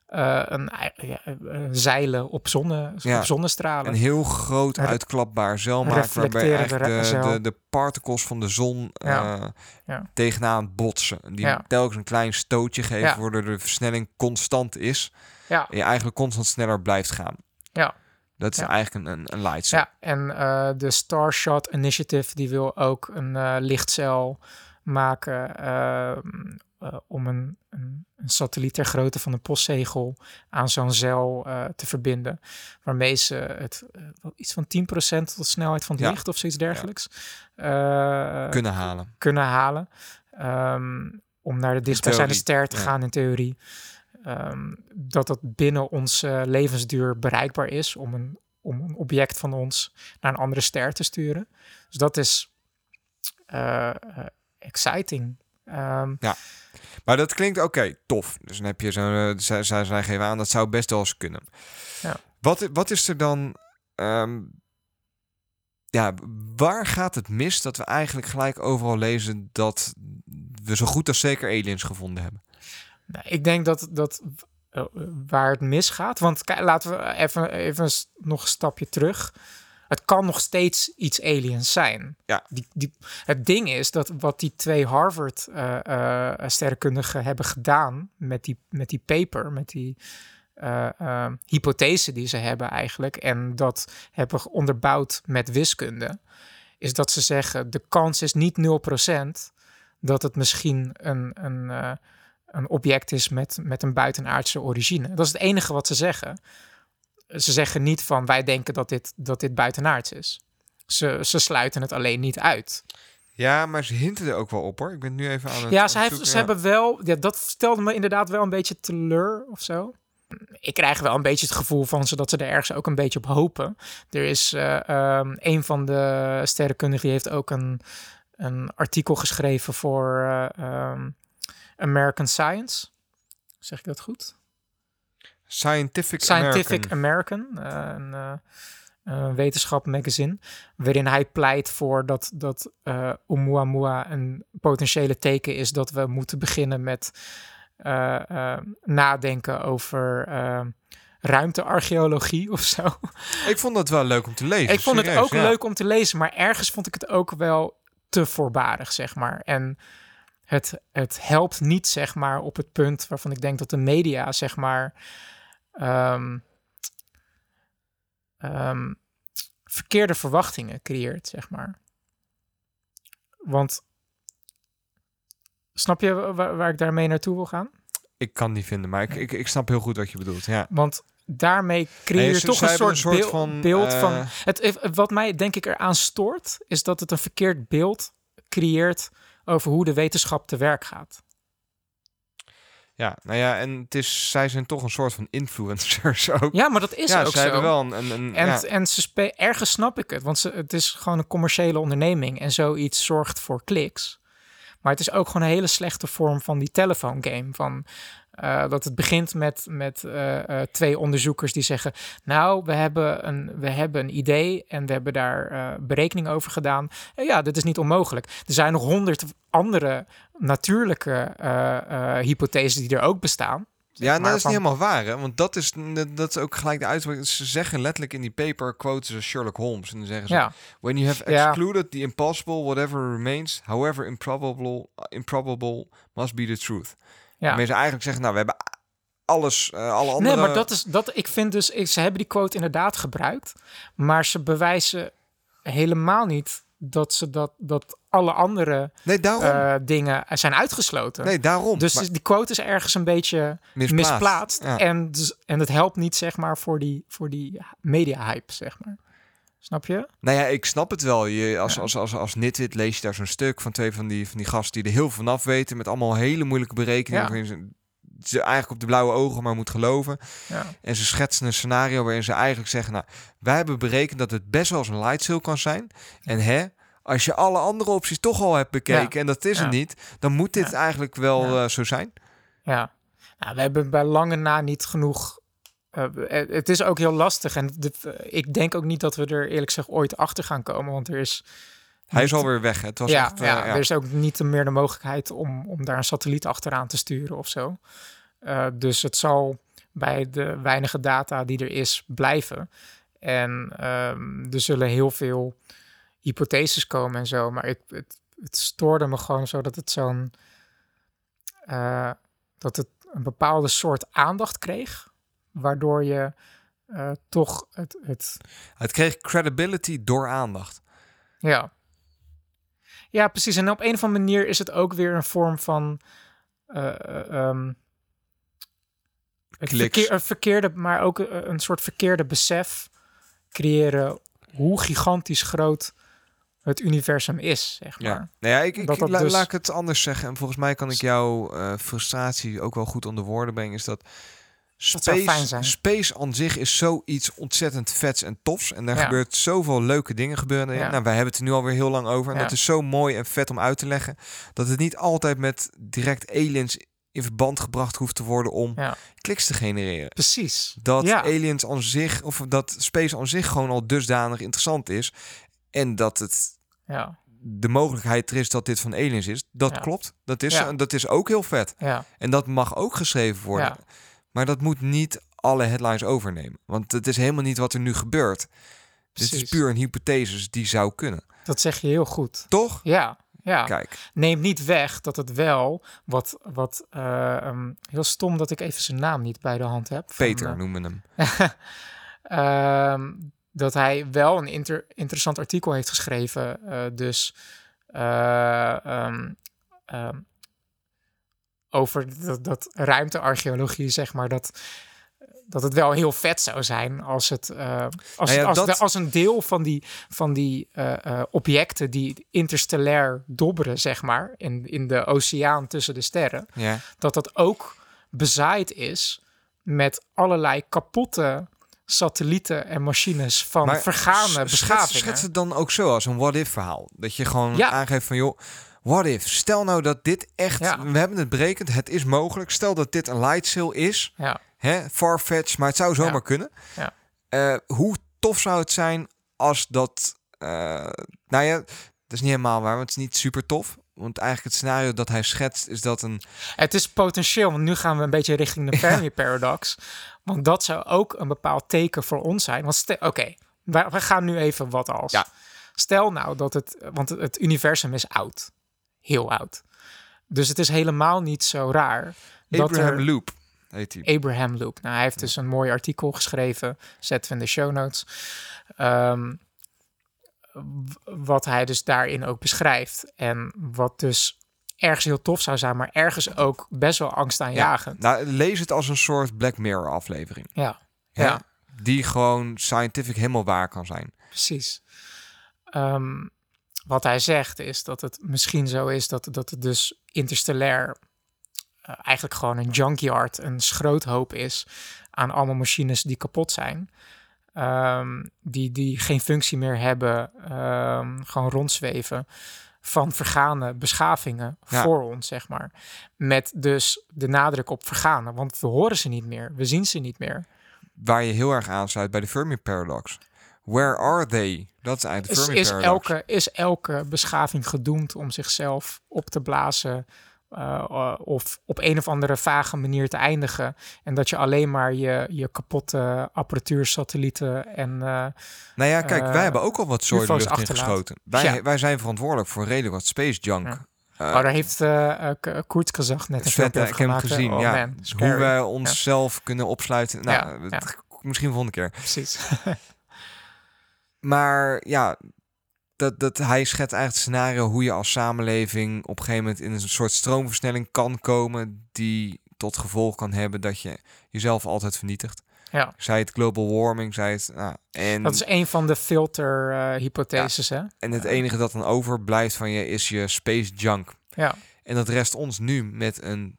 eh, een, ja, eh, zeilen op, zonne, Ja. op zonnestralen. Een heel groot uitklapbaar zeilmaker waarbij reflecterende eigenlijk de, zeil. de, de particles van de zon Ja. tegenaan botsen. Die Ja. telkens een klein stootje geven, waardoor de versnelling constant is. ja, En je eigenlijk constant sneller blijft gaan. ja. Dat is Ja. eigenlijk een, een, een lightsail. Ja, en eh, de Starshot Initiative die wil ook een eh, lichtcel maken ehm, eh, om een, een, een satelliet ter grootte van een postzegel aan zo'n zeil eh, te verbinden. Waarmee ze het eh, iets van 10% tot de snelheid van het Ja. licht of zoiets dergelijks Kunnen halen. kunnen halen. ehm, om naar de dichtstbijzijnde ster te gaan in theorie. Ehm, dat dat binnen onze levensduur bereikbaar is om een, om een object van ons naar een andere ster te sturen. Dus dat is exciting. Ehm, Maar dat klinkt oké, tof. Dus dan heb je zo'n... eh, zij, zij, geven aan, dat zou best wel eens kunnen. Ja. Wat, wat is er dan... ehm, ja, waar gaat het mis dat we eigenlijk gelijk overal lezen dat we zo goed als zeker aliens gevonden hebben? Nou, ik denk dat, dat eh, waar het misgaat. Want kijk, laten we even, even nog een stapje terug. Het kan nog steeds iets aliens zijn. Ja. Die, die, het ding is dat wat die twee Harvard-sterrenkundigen hebben gedaan met die, met die paper, met die eh, eh, hypothese die ze hebben eigenlijk, en dat hebben onderbouwd met wiskunde, is dat ze zeggen: de kans is niet 0% dat het misschien een, een, eh, een object is met, met een buitenaardse origine. Dat is het enige wat ze zeggen. Ze zeggen niet van wij denken dat dit, dat dit buitenaards is. Ze, ze sluiten het alleen niet uit. Ja, maar ze hinten er ook wel op hoor. Ik ben nu even aan het... Ja, ze, heeft, ze hebben wel, ja, dat stelde me inderdaad wel een beetje teleur of zo. Ik krijg wel een beetje het gevoel van ze dat ze er ergens ook een beetje op hopen. Er is eh, ehm, een van de sterrenkundigen die heeft ook een, een artikel geschreven voor eh, ehm, American Science. Zeg ik dat goed? Scientific, Scientific American. American, eh, een eh, wetenschap magazine, waarin hij pleit voor dat, dat eh Oumuamua een potentiële teken is dat we moeten beginnen met nadenken over ruimtearcheologie of zo. Ik vond dat wel leuk om te lezen. ik vond het ook ja. leuk om te lezen, maar ergens vond ik het ook wel te voorbarig, zeg maar. En het, het helpt niet, zeg maar, op het punt waarvan ik denk dat de media, zeg maar, ehm, ehm, verkeerde verwachtingen creëert, zeg maar. Want, snap je wa- waar, ik daarmee naartoe wil gaan? Ik kan die vinden, maar ik, ik, ik snap heel goed wat je bedoelt. Ja. Want daarmee creëer je Nee, toch een soort, een soort beeld, van, beeld eh, van... Het, het- wat mij denk ik eraan stoort, is dat het een verkeerd beeld creëert over hoe de wetenschap te werk gaat. Ja, nou ja, en het is, zij zijn toch een soort van influencers ook. Ja, maar dat is ja, ook zo. hebben wel een... een, een En, ja. en ze spe- ergens snap ik het, want ze, het is gewoon een commerciële onderneming en zoiets zorgt voor kliks. Maar het is ook gewoon een hele slechte vorm van die telefoongame. Van, eh, dat het begint met, met eh, eh, twee onderzoekers die zeggen: Nou, we hebben een, we hebben een idee en we hebben daar berekening over gedaan. En ja, dit is niet onmogelijk. Er zijn nog honderd andere natuurlijke hypotheses die er ook bestaan. Ja, nou, dat is niet helemaal waar, hè? Want dat is, dat is ook gelijk de uitspraak. Ze zeggen letterlijk in die paper, quoten ze Sherlock Holmes. En dan zeggen ze, Ja, when you have Ja. excluded the impossible, whatever remains, however improbable, improbable must be the truth. Ja. Waarmee ze eigenlijk zeggen, nou, we hebben alles, eh, alle andere... Nee, maar dat is dat. Ik vind dus, ik, ze hebben die quote inderdaad gebruikt, maar ze bewijzen helemaal niet dat ze dat dat alle andere Nee, daarom. eh, dingen zijn uitgesloten. nee, daarom. dus Maar die quote is ergens een beetje misplaatst. misplaatst, Ja. en dus, en het helpt niet zeg maar voor die voor die media hype zeg maar. Snap je? Nou ja, ik snap het wel. Je, als, Ja. als, als, als nitwit lees je daar zo'n stuk van twee van die, van die gasten die er heel vanaf weten. Met allemaal hele moeilijke berekeningen. Ja. Ze, ze eigenlijk op de blauwe ogen maar moet geloven. Ja. En ze schetsen een scenario waarin ze eigenlijk zeggen... Nou, wij hebben berekend dat het best wel eens een light sail kan zijn. En hè, als je alle andere opties toch al hebt bekeken... en dat is het niet, dan moet dit eigenlijk wel eh, zo zijn. Ja, nou, we hebben bij lange na niet genoeg. Eh, het het is ook heel lastig en de, ik denk ook niet dat we er eerlijk gezegd ooit achter gaan komen, want er is. Hij is alweer weg. hè. Het was ja, echt... eh, ja, ja. er is ook niet meer de mogelijkheid om, om daar een satelliet achteraan te sturen of zo. Eh, dus het zal bij de weinige data die er is blijven. En ehm, er zullen heel veel hypotheses komen en zo. Maar ik, het, het stoorde me gewoon zo dat het zo'n. eh, dat het een bepaalde soort aandacht kreeg. Waardoor je eh, toch het, het. Het kreeg credibility door aandacht. Ja. Ja, precies. En op een of andere manier is het ook weer een vorm van. Kliks. verkeer, een verkeerde, maar ook een, een soort verkeerde besef creëren hoe gigantisch groot het universum is, zeg maar. Ja. Nou ja, ik, ik, Dat dat la- dus- laat ik het anders zeggen. En volgens mij kan ik jouw frustratie ook wel goed onder woorden brengen. Is dat space, space aan zich is zoiets ontzettend vets en tofs. En daar Ja. gebeurt zoveel leuke dingen gebeuren. Ja. Nou, wij hebben het er nu alweer heel lang over. En Ja. dat is zo mooi en vet om uit te leggen. Dat het niet altijd met direct aliens in verband gebracht hoeft te worden om kliks te genereren. Precies. Dat aliens aan zich, of dat space aan zich gewoon al dusdanig interessant is. En dat het Ja. de mogelijkheid er is dat dit van aliens is. Dat Ja. klopt. Dat is, Ja. dat is ook heel vet. Ja. En dat mag ook geschreven worden. Maar dat moet niet alle headlines overnemen. Want het is helemaal niet wat er nu gebeurt. Dit is Precies. puur een hypothese die zou kunnen. Dat zeg je heel goed. Toch? Ja. Ja. Kijk. Neemt niet weg dat het wel wat, wat eh, ehm, heel stom dat ik even zijn naam niet bij de hand heb. van, Peter eh, noemen hem. Ehm, dat hij wel een inter- interessant artikel heeft geschreven. eh, dus eh, ehm, ehm, over dat, dat ruimtearcheologie, zeg maar. Dat, dat het wel heel vet zou zijn als het eh, als, Nou ja, als, dat- de- als een deel van die, van die eh, eh, objecten die interstellair dobberen, zeg maar, in, in de oceaan tussen de sterren Ja. dat dat ook bezaaid is met allerlei kapotte satellieten en machines van Maar vergane beschavingen. Schets het dan ook zo als een what-if verhaal. Dat je gewoon Ja. aangeeft van joh, what if? Stel nou dat dit echt, Ja. we hebben het berekend, het is mogelijk. Stel dat dit een light sail is, Ja, hè, farfetch, maar het zou zomaar Ja. kunnen. Ja. Eh, hoe tof zou het zijn als dat, eh, nou ja, dat is niet helemaal waar, want het is niet super tof. Want eigenlijk het scenario dat hij schetst is dat een, het is potentieel, want nu gaan we een beetje richting de Fermi paradox. Want dat zou ook een bepaald teken voor ons zijn. Want stel- oké, we, we gaan nu even wat als. Ja. Stel nou dat het, want het universum is oud, heel oud. Dus het is helemaal niet zo raar dat Abraham er, Loop heet hij. Abraham Loop. Nou, hij heeft dus een mooi artikel geschreven. Zetten we in de show notes. Ehm, wat hij dus daarin ook beschrijft. En wat dus ergens heel tof zou zijn, maar ergens ook best wel angstaanjagend. Nou, lees het als een soort Black Mirror aflevering. Ja, ja, Die gewoon scientific helemaal waar kan zijn. precies. Ehm, wat hij zegt is dat het misschien zo is dat, dat het dus interstellair eh, eigenlijk gewoon een junkyard, een schroothoop is aan allemaal machines die kapot zijn. Ehm, die, die geen functie meer hebben, ehm, gewoon rondzweven van vergane beschavingen Ja. voor ons, zeg maar. Met dus de nadruk op vergane, want we horen ze niet meer, we zien ze niet meer. Waar je heel erg aansluit bij de Fermi paradox. Where are they? Dat is eigenlijk de Is, Fermi is, paradox. elke, is elke beschaving gedoemd om zichzelf op te blazen eh, eh, of op een of andere vage manier te eindigen en dat je alleen maar je, je kapotte apparatuur, satellieten en uh, Nou ja, kijk, wij hebben ook al wat UFO's lucht ingeschoten. Wij, Ja. wij zijn verantwoordelijk voor redelijk wat space junk. Ja. Oh, daar heeft Koert gezegd net een filmpje ik heb hem gezien. Oh, ja. man. Hoe wij onszelf kunnen opsluiten. Nou, misschien volgende keer. Precies. Maar ja, dat, dat hij schetst eigenlijk het scenario hoe je als samenleving op een gegeven moment in een soort stroomversnelling kan komen die tot gevolg kan hebben dat je jezelf altijd vernietigt. ja, Zij het global warming, zij het... Nou, en, dat is een van de filter-hypotheses, hè? en het enige dat dan overblijft van je is je space junk. Ja, En dat rest ons nu met een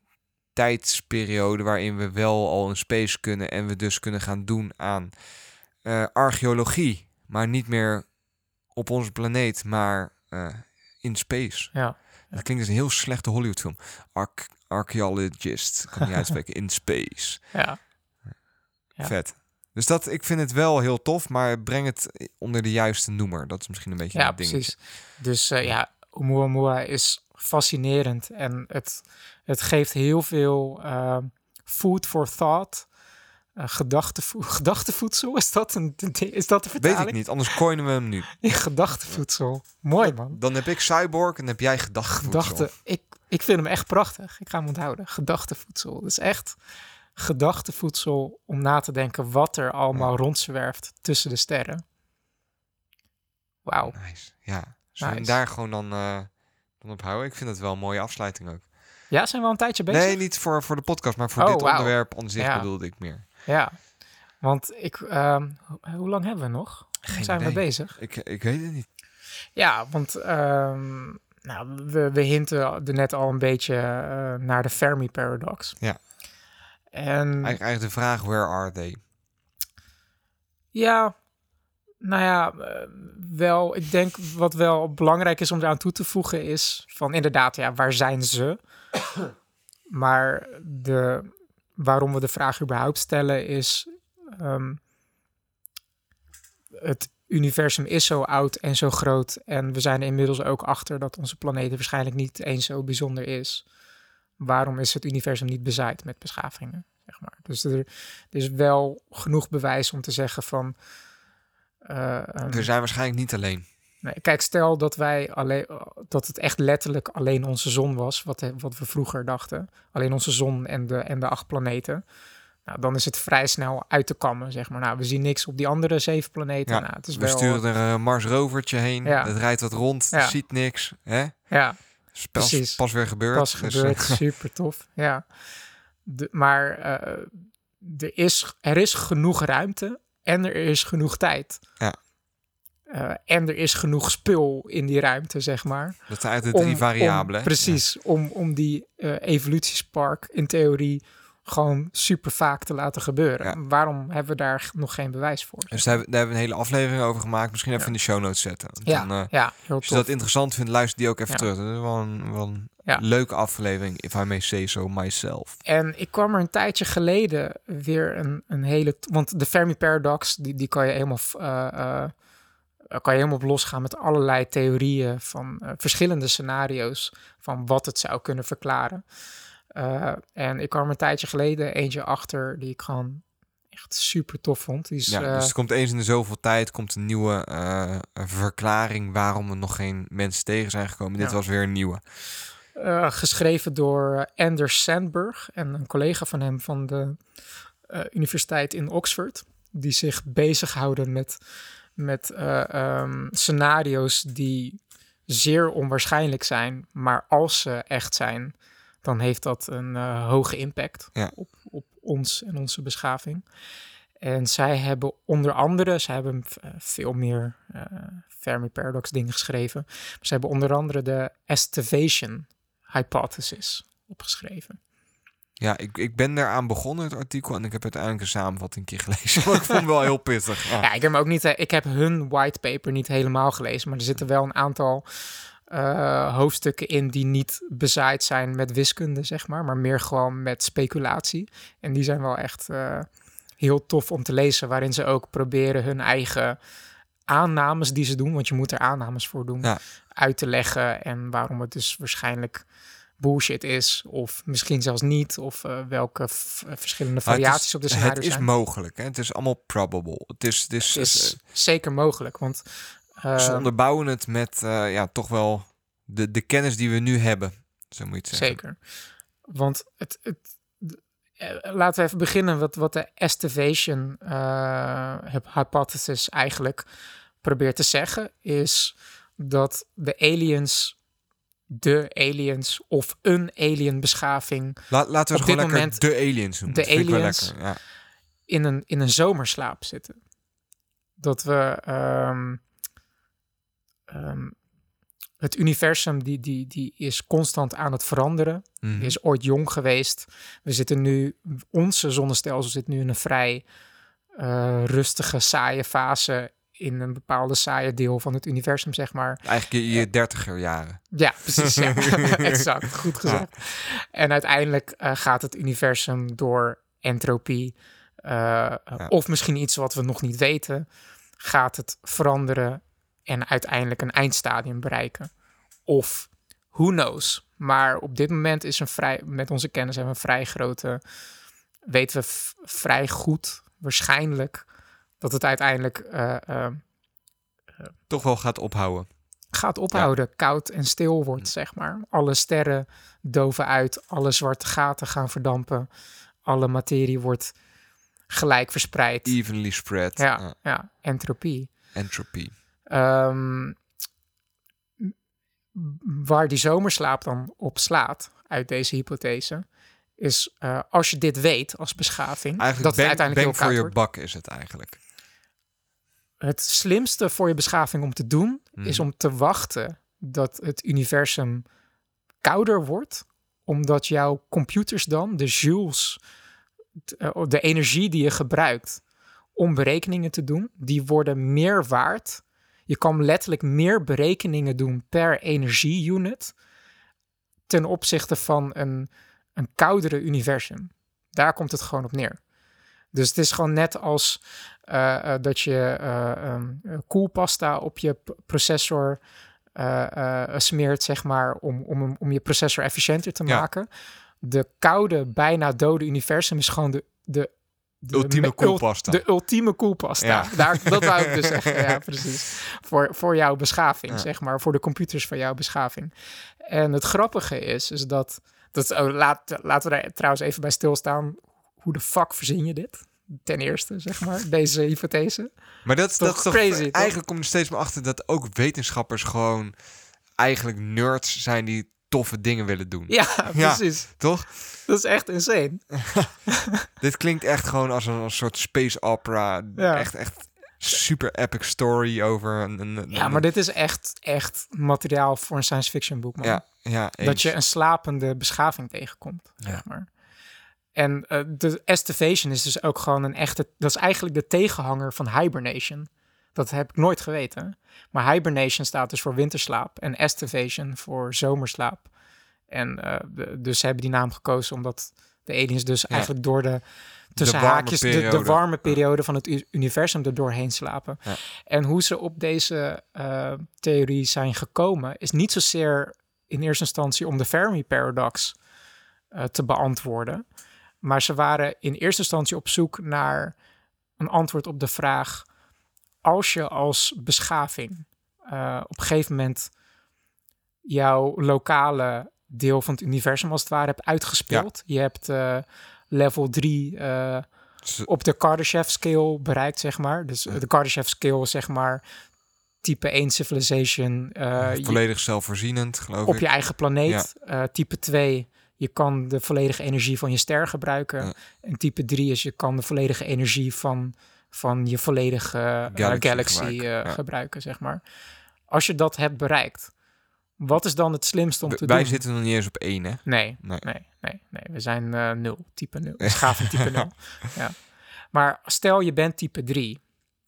tijdsperiode waarin we wel al in space kunnen en we dus kunnen gaan doen aan eh, archeologie, maar niet meer op onze planeet, maar eh, in space. ja. Dat klinkt als een heel slechte Hollywoodfilm. Arch archaeologist, kan niet uitspreken, in space. ja. Ja. Vet. Dus dat, ik vind het wel heel tof, maar breng het onder de juiste noemer. Dat is misschien een beetje Ja, een dingetje. precies. Dus eh, ja, Oumuamua is fascinerend en het, het geeft heel veel eh, food for thought eh, gedachtevo- gedachtevoedsel. Is dat, een, is dat de Weet vertaling? ik niet, anders coinen we hem nu. Ja, gedachtevoedsel. Mooi man. Dan heb ik Cyborg en heb jij gedachtevoedsel. Gedachte, ik, ik vind hem echt prachtig. Ik ga hem onthouden. Gedachtevoedsel. Dat is echt gedachtevoedsel om na te denken wat er allemaal rondzwerft tussen de sterren. Wauw. Nice, ja. Zullen Nice. daar gewoon dan, eh, dan op houden? Ik vind het wel een mooie afsluiting ook. Ja, zijn we al een tijdje bezig? Nee, niet voor, voor de podcast, maar voor Oh, dit onderwerp aan zich Ja. bedoelde ik meer. Ja. Want ik, ehm, ho- hoe lang hebben we nog? Hoe zijn we bezig? Ik, ik weet het niet. Ja, want ehm, nou, we, we hinten er net al een beetje eh, naar de Fermi paradox. Ja. En Eigenlijk, eigenlijk de vraag, where are they? ja, nou ja, eh, wel, ik denk wat wel belangrijk is om eraan toe te voegen is van inderdaad, ja, waar zijn ze? maar de, waarom we de vraag überhaupt stellen is, ehm, het universum is zo oud en zo groot en we zijn er inmiddels ook achter dat onze planeet waarschijnlijk niet eens zo bijzonder is. Waarom is het universum niet bezaaid met beschavingen? Zeg maar. Dus er, is wel genoeg bewijs om te zeggen van. eh, ehm, We zijn waarschijnlijk niet alleen. Nee, kijk, stel dat wij alleen dat het echt letterlijk alleen onze zon was, wat, wat we vroeger dachten. Alleen onze zon en de, en de acht planeten. Nou, dan is het vrij snel uit te kammen, zeg maar. Nou, we zien niks op die andere zeven planeten. Ja, nou, het is We wel, sturen er een Mars rovertje heen. Ja. Het rijdt wat rond, Ja. ziet niks. Hè? Ja, Is pas, Precies. pas weer gebeurd. pas dus, gebeurd, eh, super tof. Ja, de, maar eh, er, is, er is genoeg ruimte en er is genoeg tijd. Ja. Eh, en er is genoeg spul in die ruimte, zeg maar. dat zijn de drie om- variabelen. om- precies, om, om die eh, evolutiespark in theorie gewoon super vaak te laten gebeuren. Ja. Waarom hebben we daar nog geen bewijs voor? Dus daar, hebben- daar hebben we een hele aflevering over gemaakt. Misschien even in de show notes zetten. Ja, dan, eh, ja heel als je dat interessant vindt, luister die ook even Ja. terug. Dat is wel een, wel een Ja. leuke aflevering, if I may say so myself. En ik kwam er een tijdje geleden weer een, een hele... Want de Fermi Paradox, die, die kan je helemaal... kan je helemaal op losgaan met allerlei theorieën van eh, verschillende scenario's van wat het zou kunnen verklaren. Eh, en ik kwam er een tijdje geleden eentje achter die ik gewoon echt super tof vond. Die is, Ja, eh, dus er komt eens in de zoveel tijd komt een nieuwe eh, verklaring waarom er nog geen mensen tegen zijn gekomen. Dit was weer een nieuwe. Eh, geschreven door eh, Anders Sandberg en een collega van hem van de eh, universiteit in Oxford. Die zich bezighouden met, met eh, ehm, scenario's die zeer onwaarschijnlijk zijn. Maar als ze echt zijn, dan heeft dat een eh, hoge impact Ja. op- op, ons en onze beschaving. En zij hebben onder andere, zij hebben eh, veel meer eh, Fermi Paradox dingen geschreven. Maar ze hebben onder andere de estivation hypothesis opgeschreven. Ja, ik, ik ben daaraan begonnen, het artikel. En ik heb uiteindelijk een samenvatting een keer gelezen. Maar ik vond het wel heel pittig. Ja. Ja, ik heb hem ook niet. eh, Ik heb hun whitepaper niet helemaal gelezen, maar er zitten wel een aantal eh, hoofdstukken in die niet bezaaid zijn met wiskunde, zeg maar, maar meer gewoon met speculatie. En die zijn wel echt eh, heel tof om te lezen, waarin ze ook proberen hun eigen aannames die ze doen, want je moet er aannames voor doen, Ja. uit te leggen en waarom het dus waarschijnlijk bullshit is, of misschien zelfs niet, of eh, welke v- verschillende is- variaties op de scenario's Het is zijn. mogelijk. Hè? Het is allemaal probable. Het is, het is, Het is eh, zeker mogelijk, want eh, ze onderbouwen het met eh, ja, toch wel de, de kennis die we nu hebben. Zo moet je het zeggen. zeker. Want het, het, eh, laten we even beginnen wat, wat de estivation eh, hyp- hypothesis eigenlijk probeert te zeggen, is dat de aliens, de aliens of een alien beschaving La, laten we Op gewoon moment de aliens noemen. de aliens- lekker, Ja. in een, in een zomerslaap zitten. Dat we ehm, ehm, het universum die, die, die is constant aan het veranderen. Mhm. Is ooit jong geweest. We zitten nu, onze zonnestelsel zit nu in een vrij eh, rustige, saaie fase in een bepaalde saaie deel van het universum, zeg maar. Eigenlijk je, je dertiger jaren. Ja, precies. Ja. exact. Goed gezegd. En uiteindelijk eh, gaat het universum door entropie, eh, of misschien iets wat we nog niet weten, gaat het veranderen en uiteindelijk een eindstadium bereiken. Of who knows. Maar op dit moment is een vrij, met onze kennis hebben we een vrij grote weten we vrij goed, waarschijnlijk, dat het uiteindelijk eh, eh, Toch wel gaat ophouden. gaat ophouden, koud en stil wordt, zeg maar. Alle sterren doven uit, alle zwarte gaten gaan verdampen, alle materie wordt gelijk verspreid. Evenly spread. Ja, Ja, ja, entropie. entropy. Ehm, waar die zomerslaap dan op slaat, uit deze hypothese, is eh, als je dit weet als beschaving, Eigenlijk dat het uiteindelijk heel koud your wordt. buck is het eigenlijk. Het slimste voor je beschaving om te doen, is Mhm. om te wachten dat het universum kouder wordt, omdat jouw computers dan, de joules, eh, de energie die je gebruikt om berekeningen te doen, die worden meer waard. Je kan letterlijk meer berekeningen doen per energie-unit ten opzichte van een, een koudere universum. Daar komt het gewoon op neer. Dus het is gewoon net als eh, eh, dat je eh, ehm, eh, koelpasta op je processor smeert, zeg maar, om, om, om je processor efficiënter te Ja. maken. De koude, bijna dode universum is gewoon de, de, de Ultieme me- koelpasta. De ultieme koelpasta. Ja. Daar, dat wou ik dus zeggen. Ja, precies. Voor, voor jouw beschaving, Ja. zeg maar. Voor de computers van jouw beschaving. En het grappige is, is dat... dat oh, laat, laten we daar trouwens even bij stilstaan. Hoe de fuck verzin je dit? Ten eerste, zeg maar, deze hypothese. Maar dat, Toch dat is toch crazy, toch? Eigenlijk kom je steeds meer achter dat ook wetenschappers gewoon eigenlijk nerds zijn die toffe dingen willen doen. Ja, Ja. precies. Toch? Dat is echt insane. Dit klinkt echt gewoon als een, een soort space opera. Ja. Echt, echt super epic story over een... een, een- Ja, maar dit is echt, echt materiaal voor een science fiction boek, man. Ja, ja dat je een slapende beschaving tegenkomt, Ja. zeg maar. En eh, de estivation is dus ook gewoon een echte... Dat is eigenlijk de tegenhanger van hibernation. Dat heb ik nooit geweten. Maar hibernation staat dus voor winterslaap. En estivation voor zomerslaap. En de- dus ze hebben die naam gekozen omdat de aliens dus eigenlijk door de... Tussen warme haakjes de, de warme periode van het universum er doorheen slapen. Ja. En hoe ze op deze eh, theorie zijn gekomen... is niet zozeer in eerste instantie om de Fermi paradox te beantwoorden. Maar ze waren in eerste instantie op zoek naar een antwoord op de vraag: als je als beschaving eh, op een gegeven moment jouw lokale deel van het universum als het ware hebt uitgespeeld, je hebt eh, level 3 eh, op de Kardashev scale bereikt, zeg maar. Dus de Kardashev scale zeg maar type 1 civilization. je- Volledig zelfvoorzienend, geloof op ik. je eigen planeet. Type 2, je kan de volledige energie van je ster gebruiken. Ja. En type 3 is je kan de volledige energie van, van je volledige eh, Galaxy galaxy, gebruiken, eh, gebruiken, zeg maar. Als je dat hebt bereikt, wat is dan het slimste om te Wij doen? zitten nog niet eens op één, hè? Nee, Nee. nee, nee, nee. We zijn eh nul, type 0. Beschaving type 0. Ja. Maar stel je bent type 3,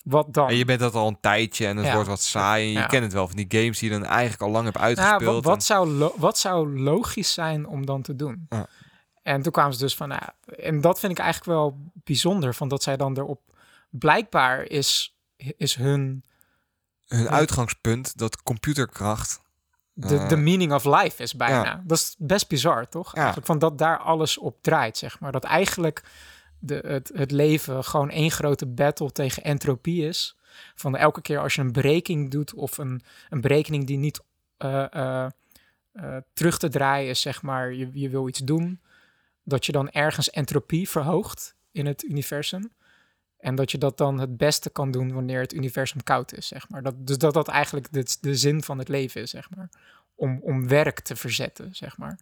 wat dan? En je bent dat al een tijdje en het Ja. wordt wat saai. En je Ja. kent het wel van die games die je dan eigenlijk al lang hebt Ja, uitgespeeld. wat, wat, zou wat zou logisch zijn om dan te doen? Ja. En toen kwamen ze dus van, nou, en dat vind ik eigenlijk wel bijzonder, van dat zij dan erop, blijkbaar is, is hun, hun Ja. uitgangspunt, dat computerkracht... de, Eh, de meaning of life is bijna. ja. Dat is best bizar, toch? Ja. Eigenlijk van dat daar alles op draait, zeg maar. Dat eigenlijk de, het, het leven gewoon één grote battle tegen entropie is. Van elke keer als je een berekening doet of een, een berekening die niet eh, eh, eh, terug te draaien is, zeg maar, je, je wil iets doen, dat je dan ergens entropie verhoogt in het universum. En dat je dat dan het beste kan doen wanneer het universum koud is, zeg maar. Dat, dus dat dat eigenlijk de, de zin van het leven is, zeg maar. Om, om werk te verzetten, zeg maar.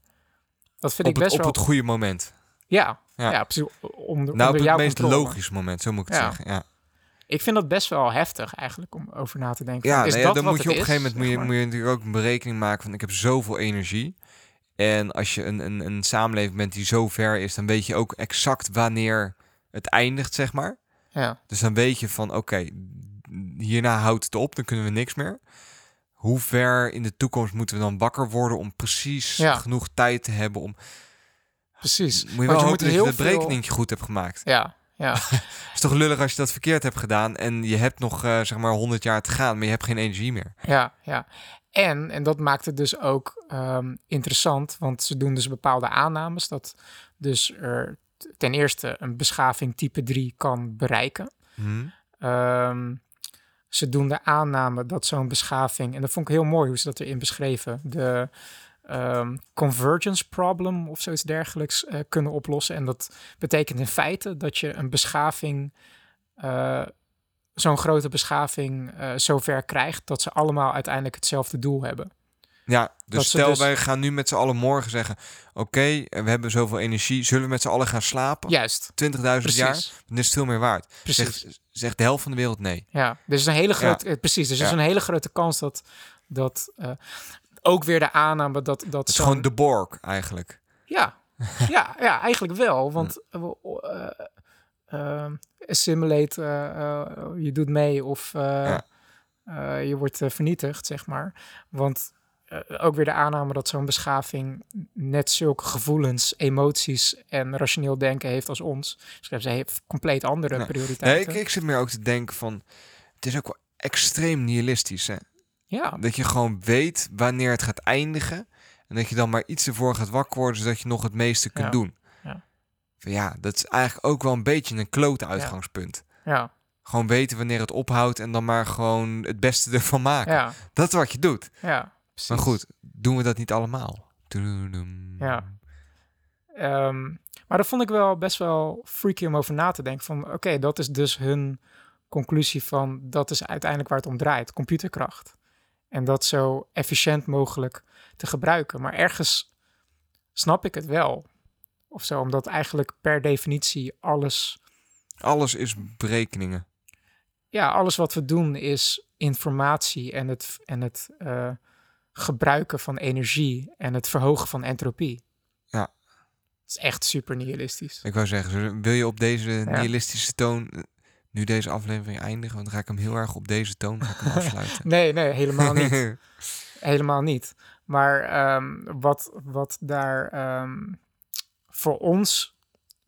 Dat vind op, ik het, best op wel... het goede moment. Ja, Ja. ja. precies. Onder, Nou, op onder het jouw meest controle. logische moment, zo moet ik het Ja. zeggen. Ja, Ik vind dat best wel heftig eigenlijk om over na te denken. ja, is nee, dat dan moet je op het een gegeven moment moet je, moet je natuurlijk ook een berekening maken van ik heb zoveel energie. En als je een, een, een samenleving bent die zo ver is, dan weet je ook exact wanneer het eindigt, zeg maar. Ja, Dus dan weet je van oké, hierna houdt het op, dan kunnen we niks meer. Hoe ver in de toekomst moeten we dan wakker worden om precies Ja. genoeg tijd te hebben om... precies. Moet je wel dat je heel dat veel- berekening goed hebt gemaakt. Ja, ja. Het is toch lullig als je dat verkeerd hebt gedaan en je hebt nog eh, zeg maar 100 jaar te gaan, maar je hebt geen energie meer. Ja, ja. En, en dat maakt het dus ook ehm, interessant, want ze doen dus bepaalde aannames dat dus er ten eerste een beschaving type 3 kan bereiken. Hm? Ehm, ze doen de aanname dat zo'n beschaving, en dat vond ik heel mooi hoe ze dat erin beschreven, de ehm, convergence problem of zoiets dergelijks eh, kunnen oplossen. En dat betekent in feite dat je een beschaving, eh, zo'n grote beschaving, eh zover krijgt dat ze allemaal uiteindelijk hetzelfde doel hebben. Ja, dus Dat stel dus- wij gaan nu met z'n allen morgen zeggen... Oké, we hebben zoveel energie. Zullen we met z'n allen gaan slapen? Juist, 20.000 jaar? Dan is het veel meer waard. Precies. Zegt, zegt de helft van de wereld nee. Ja, is een hele grote, precies, is Ja. een hele grote kans dat, dat ook weer de aanname dat, dat is gewoon de Borg eigenlijk. Ja, ja, ja, eigenlijk wel. Want eh, assimilate, je doet mee of Ja. je wordt vernietigd, zeg maar. Want ook weer de aanname dat zo'n beschaving net zulke gevoelens, emoties en rationeel denken heeft als ons. Dus ze heeft compleet andere prioriteiten. Nee, ik, ik zit meer ook te denken van... Het is ook wel extreem nihilistisch, hè? Ja, Dat je gewoon weet wanneer het gaat eindigen. En dat je dan maar iets ervoor gaat wakker worden... zodat je nog het meeste kunt Ja. doen. Ja. Ja, dat is eigenlijk ook wel een beetje een klote uitgangspunt. ja, Gewoon weten wanneer het ophoudt... en dan maar gewoon het beste ervan maken. ja, Dat is wat je doet. ja. precies. Maar goed, doen we dat niet allemaal? Ja. Ehm, maar dat vond ik wel best wel freaky om over na te denken. Van oké, dat is dus hun conclusie van dat is uiteindelijk waar het om draait, computerkracht. En dat zo efficiënt mogelijk te gebruiken. Maar ergens snap ik het wel. Of zo, omdat eigenlijk per definitie alles, Alles is berekeningen. ja, alles wat we doen is informatie en het, en het eh, gebruiken van energie en het verhogen van entropie. Ja. Het is echt super nihilistisch. Ik wou zeggen, wil je op deze nihilistische toon eh, nu deze aflevering eindigen? Want dan ga ik hem heel erg op deze toon ga ik hem afsluiten. Nee, nee, helemaal niet. helemaal niet. Maar ehm, wat, wat daar ehm, voor ons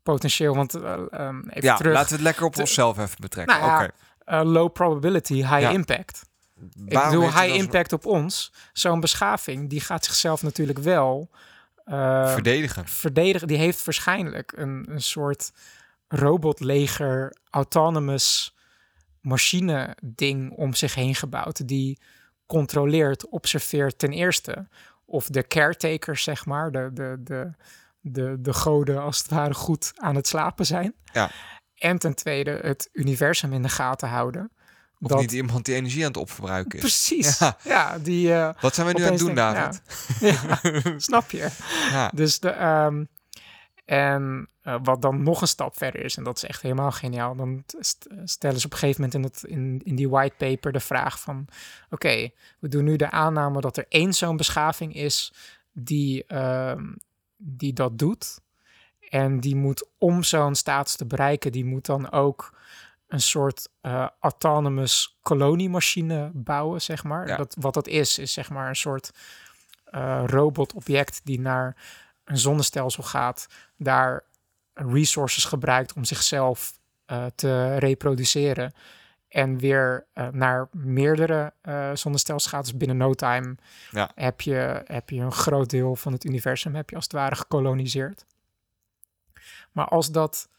potentieel, want ehm, even ja, terug, laten we het lekker op onszelf even betrekken. Nou ja, eh, low probability, high Ja. impact. Ik bedoel, high impact op ons. Zo'n beschaving, die gaat zichzelf natuurlijk wel eh, verdedigen. verdedigen. Die heeft waarschijnlijk een, een soort robotleger, autonomous machine ding om zich heen gebouwd. Die controleert, observeert ten eerste of de caretakers, zeg maar, de, de, de, de, de goden als het ware goed aan het slapen zijn. Ja. En ten tweede het universum in de gaten houden. Of Dat- niet iemand die energie aan het opverbruiken is. Precies. Ja. Ja, die. eh, Wat zijn we nu aan het doen, denk- David? ja. snap je? Ja. Dus de. ehm, en eh, wat dan nog een stap verder is, en dat is echt helemaal geniaal, dan st- stellen ze op een gegeven moment in, het, in, in die white paper de vraag van, oké, we doen nu de aanname dat er één zo'n beschaving is die, ehm, die dat doet. En die moet, om zo'n status te bereiken, die moet dan ook een soort eh, autonomous koloniemachine bouwen, zeg maar. Ja. Dat, wat dat is, is zeg maar een soort eh, robotobject die naar een zonnestelsel gaat, daar resources gebruikt om zichzelf eh, te reproduceren en weer eh, naar meerdere eh zonnestelsels gaat. Dus binnen no time Ja. heb, je, heb je een groot deel van het universum heb je als het ware gekoloniseerd. Maar als dat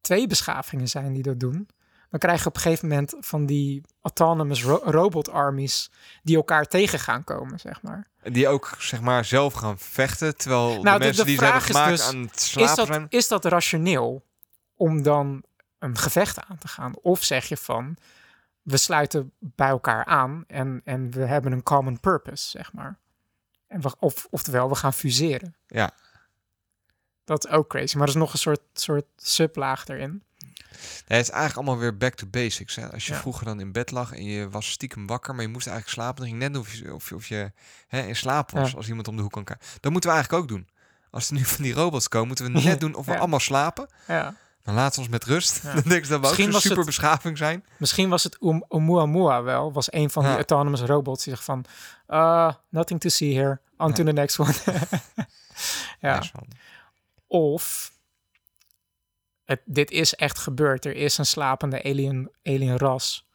twee beschavingen zijn die dat doen, dan krijg je op een gegeven moment van die autonomous ro- robot armies die elkaar tegen gaan komen, zeg maar. Die ook zeg maar zelf gaan vechten. Terwijl Nou, de de- mensen de die ze hebben gemaakt dus, aan het slapen Is dat, zijn. is dat rationeel om dan een gevecht aan te gaan? Of zeg je van, we sluiten bij elkaar aan en, en we hebben een common purpose, zeg maar. En we, of, oftewel, we gaan fuseren. Ja. Dat is ook crazy, maar er is nog een soort, soort sublaag erin. Nee, het is eigenlijk allemaal weer back to basics. Hè? Als je Ja. vroeger dan in bed lag en je was stiekem wakker, maar je moest eigenlijk slapen, dan ging net doen of je, of je, of je hè, in slaap was Ja. als iemand om de hoek kan kijken. Dat moeten we eigenlijk ook doen. Als er nu van die robots komen, moeten we net doen of we Ja. allemaal slapen. Ja. Dan laten ze ons met rust. Dan denken ze dat we Misschien ook was zo'n het- super beschaving zijn. Misschien was het um, Oumuamua wel, was een van die autonomous robots die zegt van, uh, nothing to see here, on to the next one. ja. Of het, dit is echt gebeurd. Er is een slapende alien, alien ras.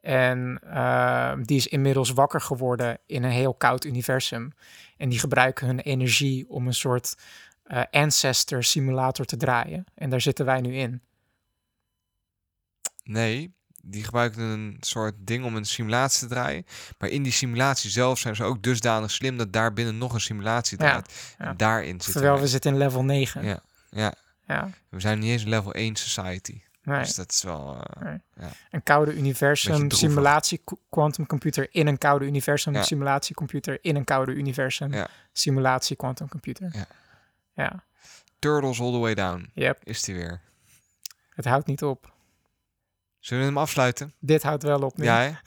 En eh, die is inmiddels wakker geworden in een heel koud universum. En die gebruiken hun energie om een soort eh, Ancestor simulator te draaien. En daar zitten wij nu in. Nee, die gebruiken een soort ding om een simulatie te draaien. Maar in die simulatie zelf zijn ze ook dusdanig slim dat daar binnen nog een simulatie Ja, draait. ja. En daarin zitten Terwijl wij. we zitten in level 9. Ja, ja, Ja, we zijn niet eens een level 1 society. nee. Dus dat is wel... eh, Nee. ja. Een koude universum simulatie qu- quantumcomputer in een koude universum Ja. simulatiecomputer in een koude universum Ja. simulatie quantumcomputer. Ja. Ja, Turtles all the way down yep. is die weer. Het houdt niet op. Zullen we hem afsluiten? Dit houdt wel op nu. Ja?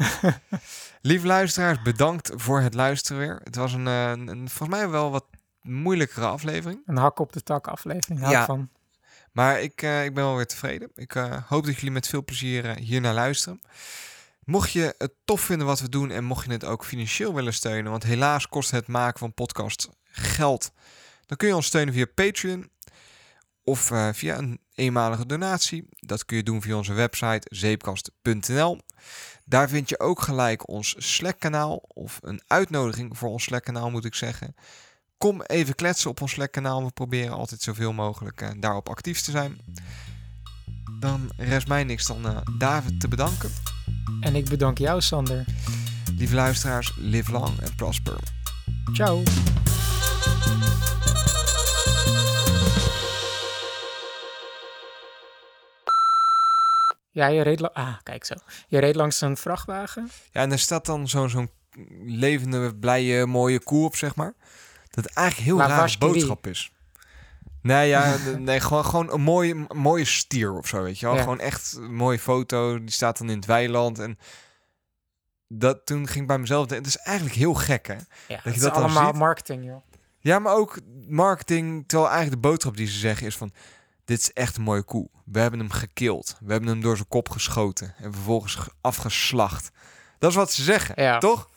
Lieve luisteraars, bedankt voor het luisteren weer. Het was een, eh, een, een volgens mij wel wat moeilijkere aflevering. Een hak op de tak aflevering. Hou Ja. van. Maar ik, eh, ik ben wel weer tevreden. Ik eh, hoop dat jullie met veel plezier eh, hier naar luisteren. Mocht je het tof vinden wat we doen en mocht je het ook financieel willen steunen, want helaas kost het maken van podcast geld, dan kun je ons steunen via Patreon of via een eenmalige donatie. Dat kun je doen via onze website zeepkast.nl. Daar vind je ook gelijk ons Slack-kanaal of een uitnodiging voor ons Slack-kanaal moet ik zeggen. Kom even kletsen op ons Slack-kanaal. We proberen altijd zoveel mogelijk eh, daarop actief te zijn. Dan rest mij niks dan eh, David te bedanken. En ik bedank jou, Sander. Lieve luisteraars, live long en prosper. Ciao. Ja, je reed, ah, kijk zo. Je reed langs een vrachtwagen. Ja, en er staat dan zo'n zo'n levende, blije, mooie koe op, zeg maar. Dat eigenlijk heel Maar raar die? boodschap is. Nee, ja, nee gewoon, gewoon een mooie, mooie stier of zo, weet je wel. Ja. Gewoon echt een mooie foto. Die staat dan in het weiland. En dat, toen ging ik bij mezelf denken, het is eigenlijk heel gek, hè? Ja, je dat is dat dan allemaal ziet? marketing, joh. Ja, maar ook marketing, terwijl eigenlijk de boodschap die ze zeggen is van... Dit is echt een mooie koe. We hebben hem gekild. We hebben hem door zijn kop geschoten. En vervolgens ge- afgeslacht. Dat is wat ze zeggen, Ja. toch?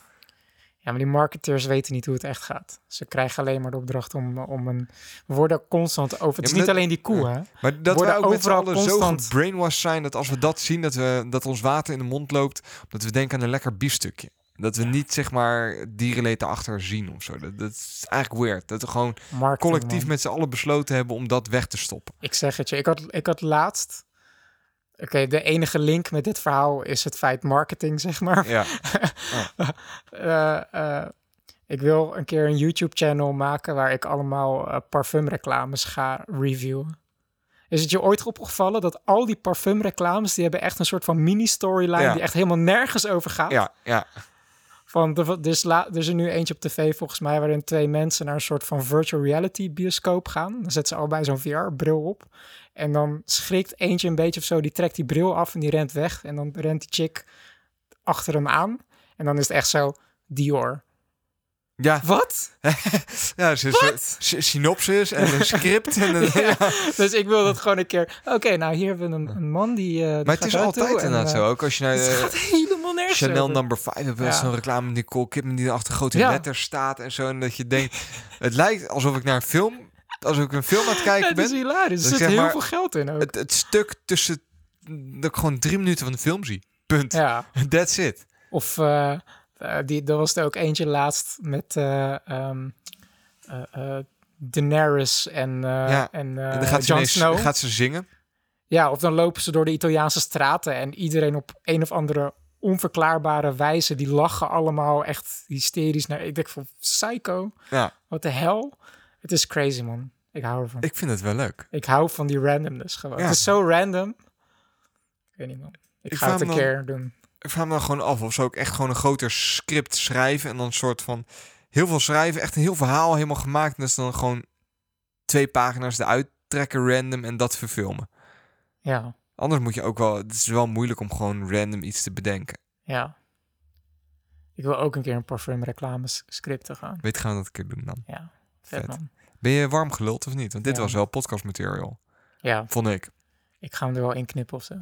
Ja, maar die marketeurs weten niet hoe het echt gaat. Ze krijgen alleen maar de opdracht om, om een... We worden constant over... Het is niet dat- alleen die koe, hè? Maar dat we ook met z'n overal allen zo constant- gebrainwashed zijn... dat als we dat zien, dat, we, dat ons water in de mond loopt... dat we denken aan een lekker biefstukje. Dat we niet, zeg maar, dierenleed erachter zien of zo. Dat, dat is eigenlijk weird. Dat we gewoon Marketing, collectief man. met z'n allen besloten hebben... om dat weg te stoppen. Ik zeg het je, ik had, ik had laatst... Oké, de enige link met dit verhaal is het feit marketing, zeg maar. Ja, Eh, eh, ik wil een keer een YouTube-channel maken waar ik allemaal eh, parfumreclames ga reviewen. Is het je ooit opgevallen dat al die parfumreclames, die hebben echt een soort van mini-storyline Ja. die echt helemaal nergens over gaat? ja, ja. Van dus la, er is er nu eentje op tv volgens mij waarin twee mensen naar een soort van virtual reality bioscoop gaan. Dan zetten ze allebei zo'n VR-bril op. En dan schrikt eentje een beetje of zo, die trekt die bril af en die rent weg. En dan rent die chick achter hem aan. En dan is het echt zo, Dior. Ja, Wat? ja dus een synopsis en een script. En een, ja. Dus ik wil dat gewoon een keer... Oké, nou hier hebben we een, een man die... eh, die Maar het is altijd inderdaad eh, zo. Ook als je naar Het eh, gaat helemaal nergens Chanel over. number 5 hebt wel Ja. zo'n reclame met Nicole Kidman die achter grote letters staat en zo. En dat je denkt, het lijkt alsof ik naar een film, alsof ik een film aan het kijken Het is ben. hilarisch. Er zit heel maar, veel geld in ook. Het, het stuk tussen, dat ik gewoon drie minuten van de film zie. Punt. ja. That's it. Of eh, eh, die, er was er ook eentje laatst met eh ehm eh, eh, Daenerys en, Ja, en en dan gaat ze, Jon ineens, Snow. gaat ze zingen. Ja, of dan lopen ze door de Italiaanse straten en iedereen op een of andere onverklaarbare wijze, die lachen allemaal echt hysterisch naar. Ik denk van psycho, Ja, wat de hel. Het is crazy man. Ik hou ervan. Ik, ik vind het wel leuk. hou van die randomness gewoon. Ja. Het is zo random. Ik weet niet man. Ik, Ik ga het een keer doen. Ik vraag me dan gewoon af of ze ook echt gewoon een groter script schrijven. En dan een soort van heel veel schrijven. Echt een heel verhaal helemaal gemaakt. En dat is dan gewoon twee pagina's eruit trekken random en dat verfilmen. Ja, Anders moet je ook wel... Het is wel moeilijk om gewoon random iets te bedenken. ja. Ik wil ook een keer een parfum reclames scripten gaan. Weet gaan we dat een keer doen dan. Ja, vet, Vet. man. Ben je warm geluld of niet? Want dit Ja. was wel podcast material. Ja, Vond ik. ik ga hem er wel in knippen of zo.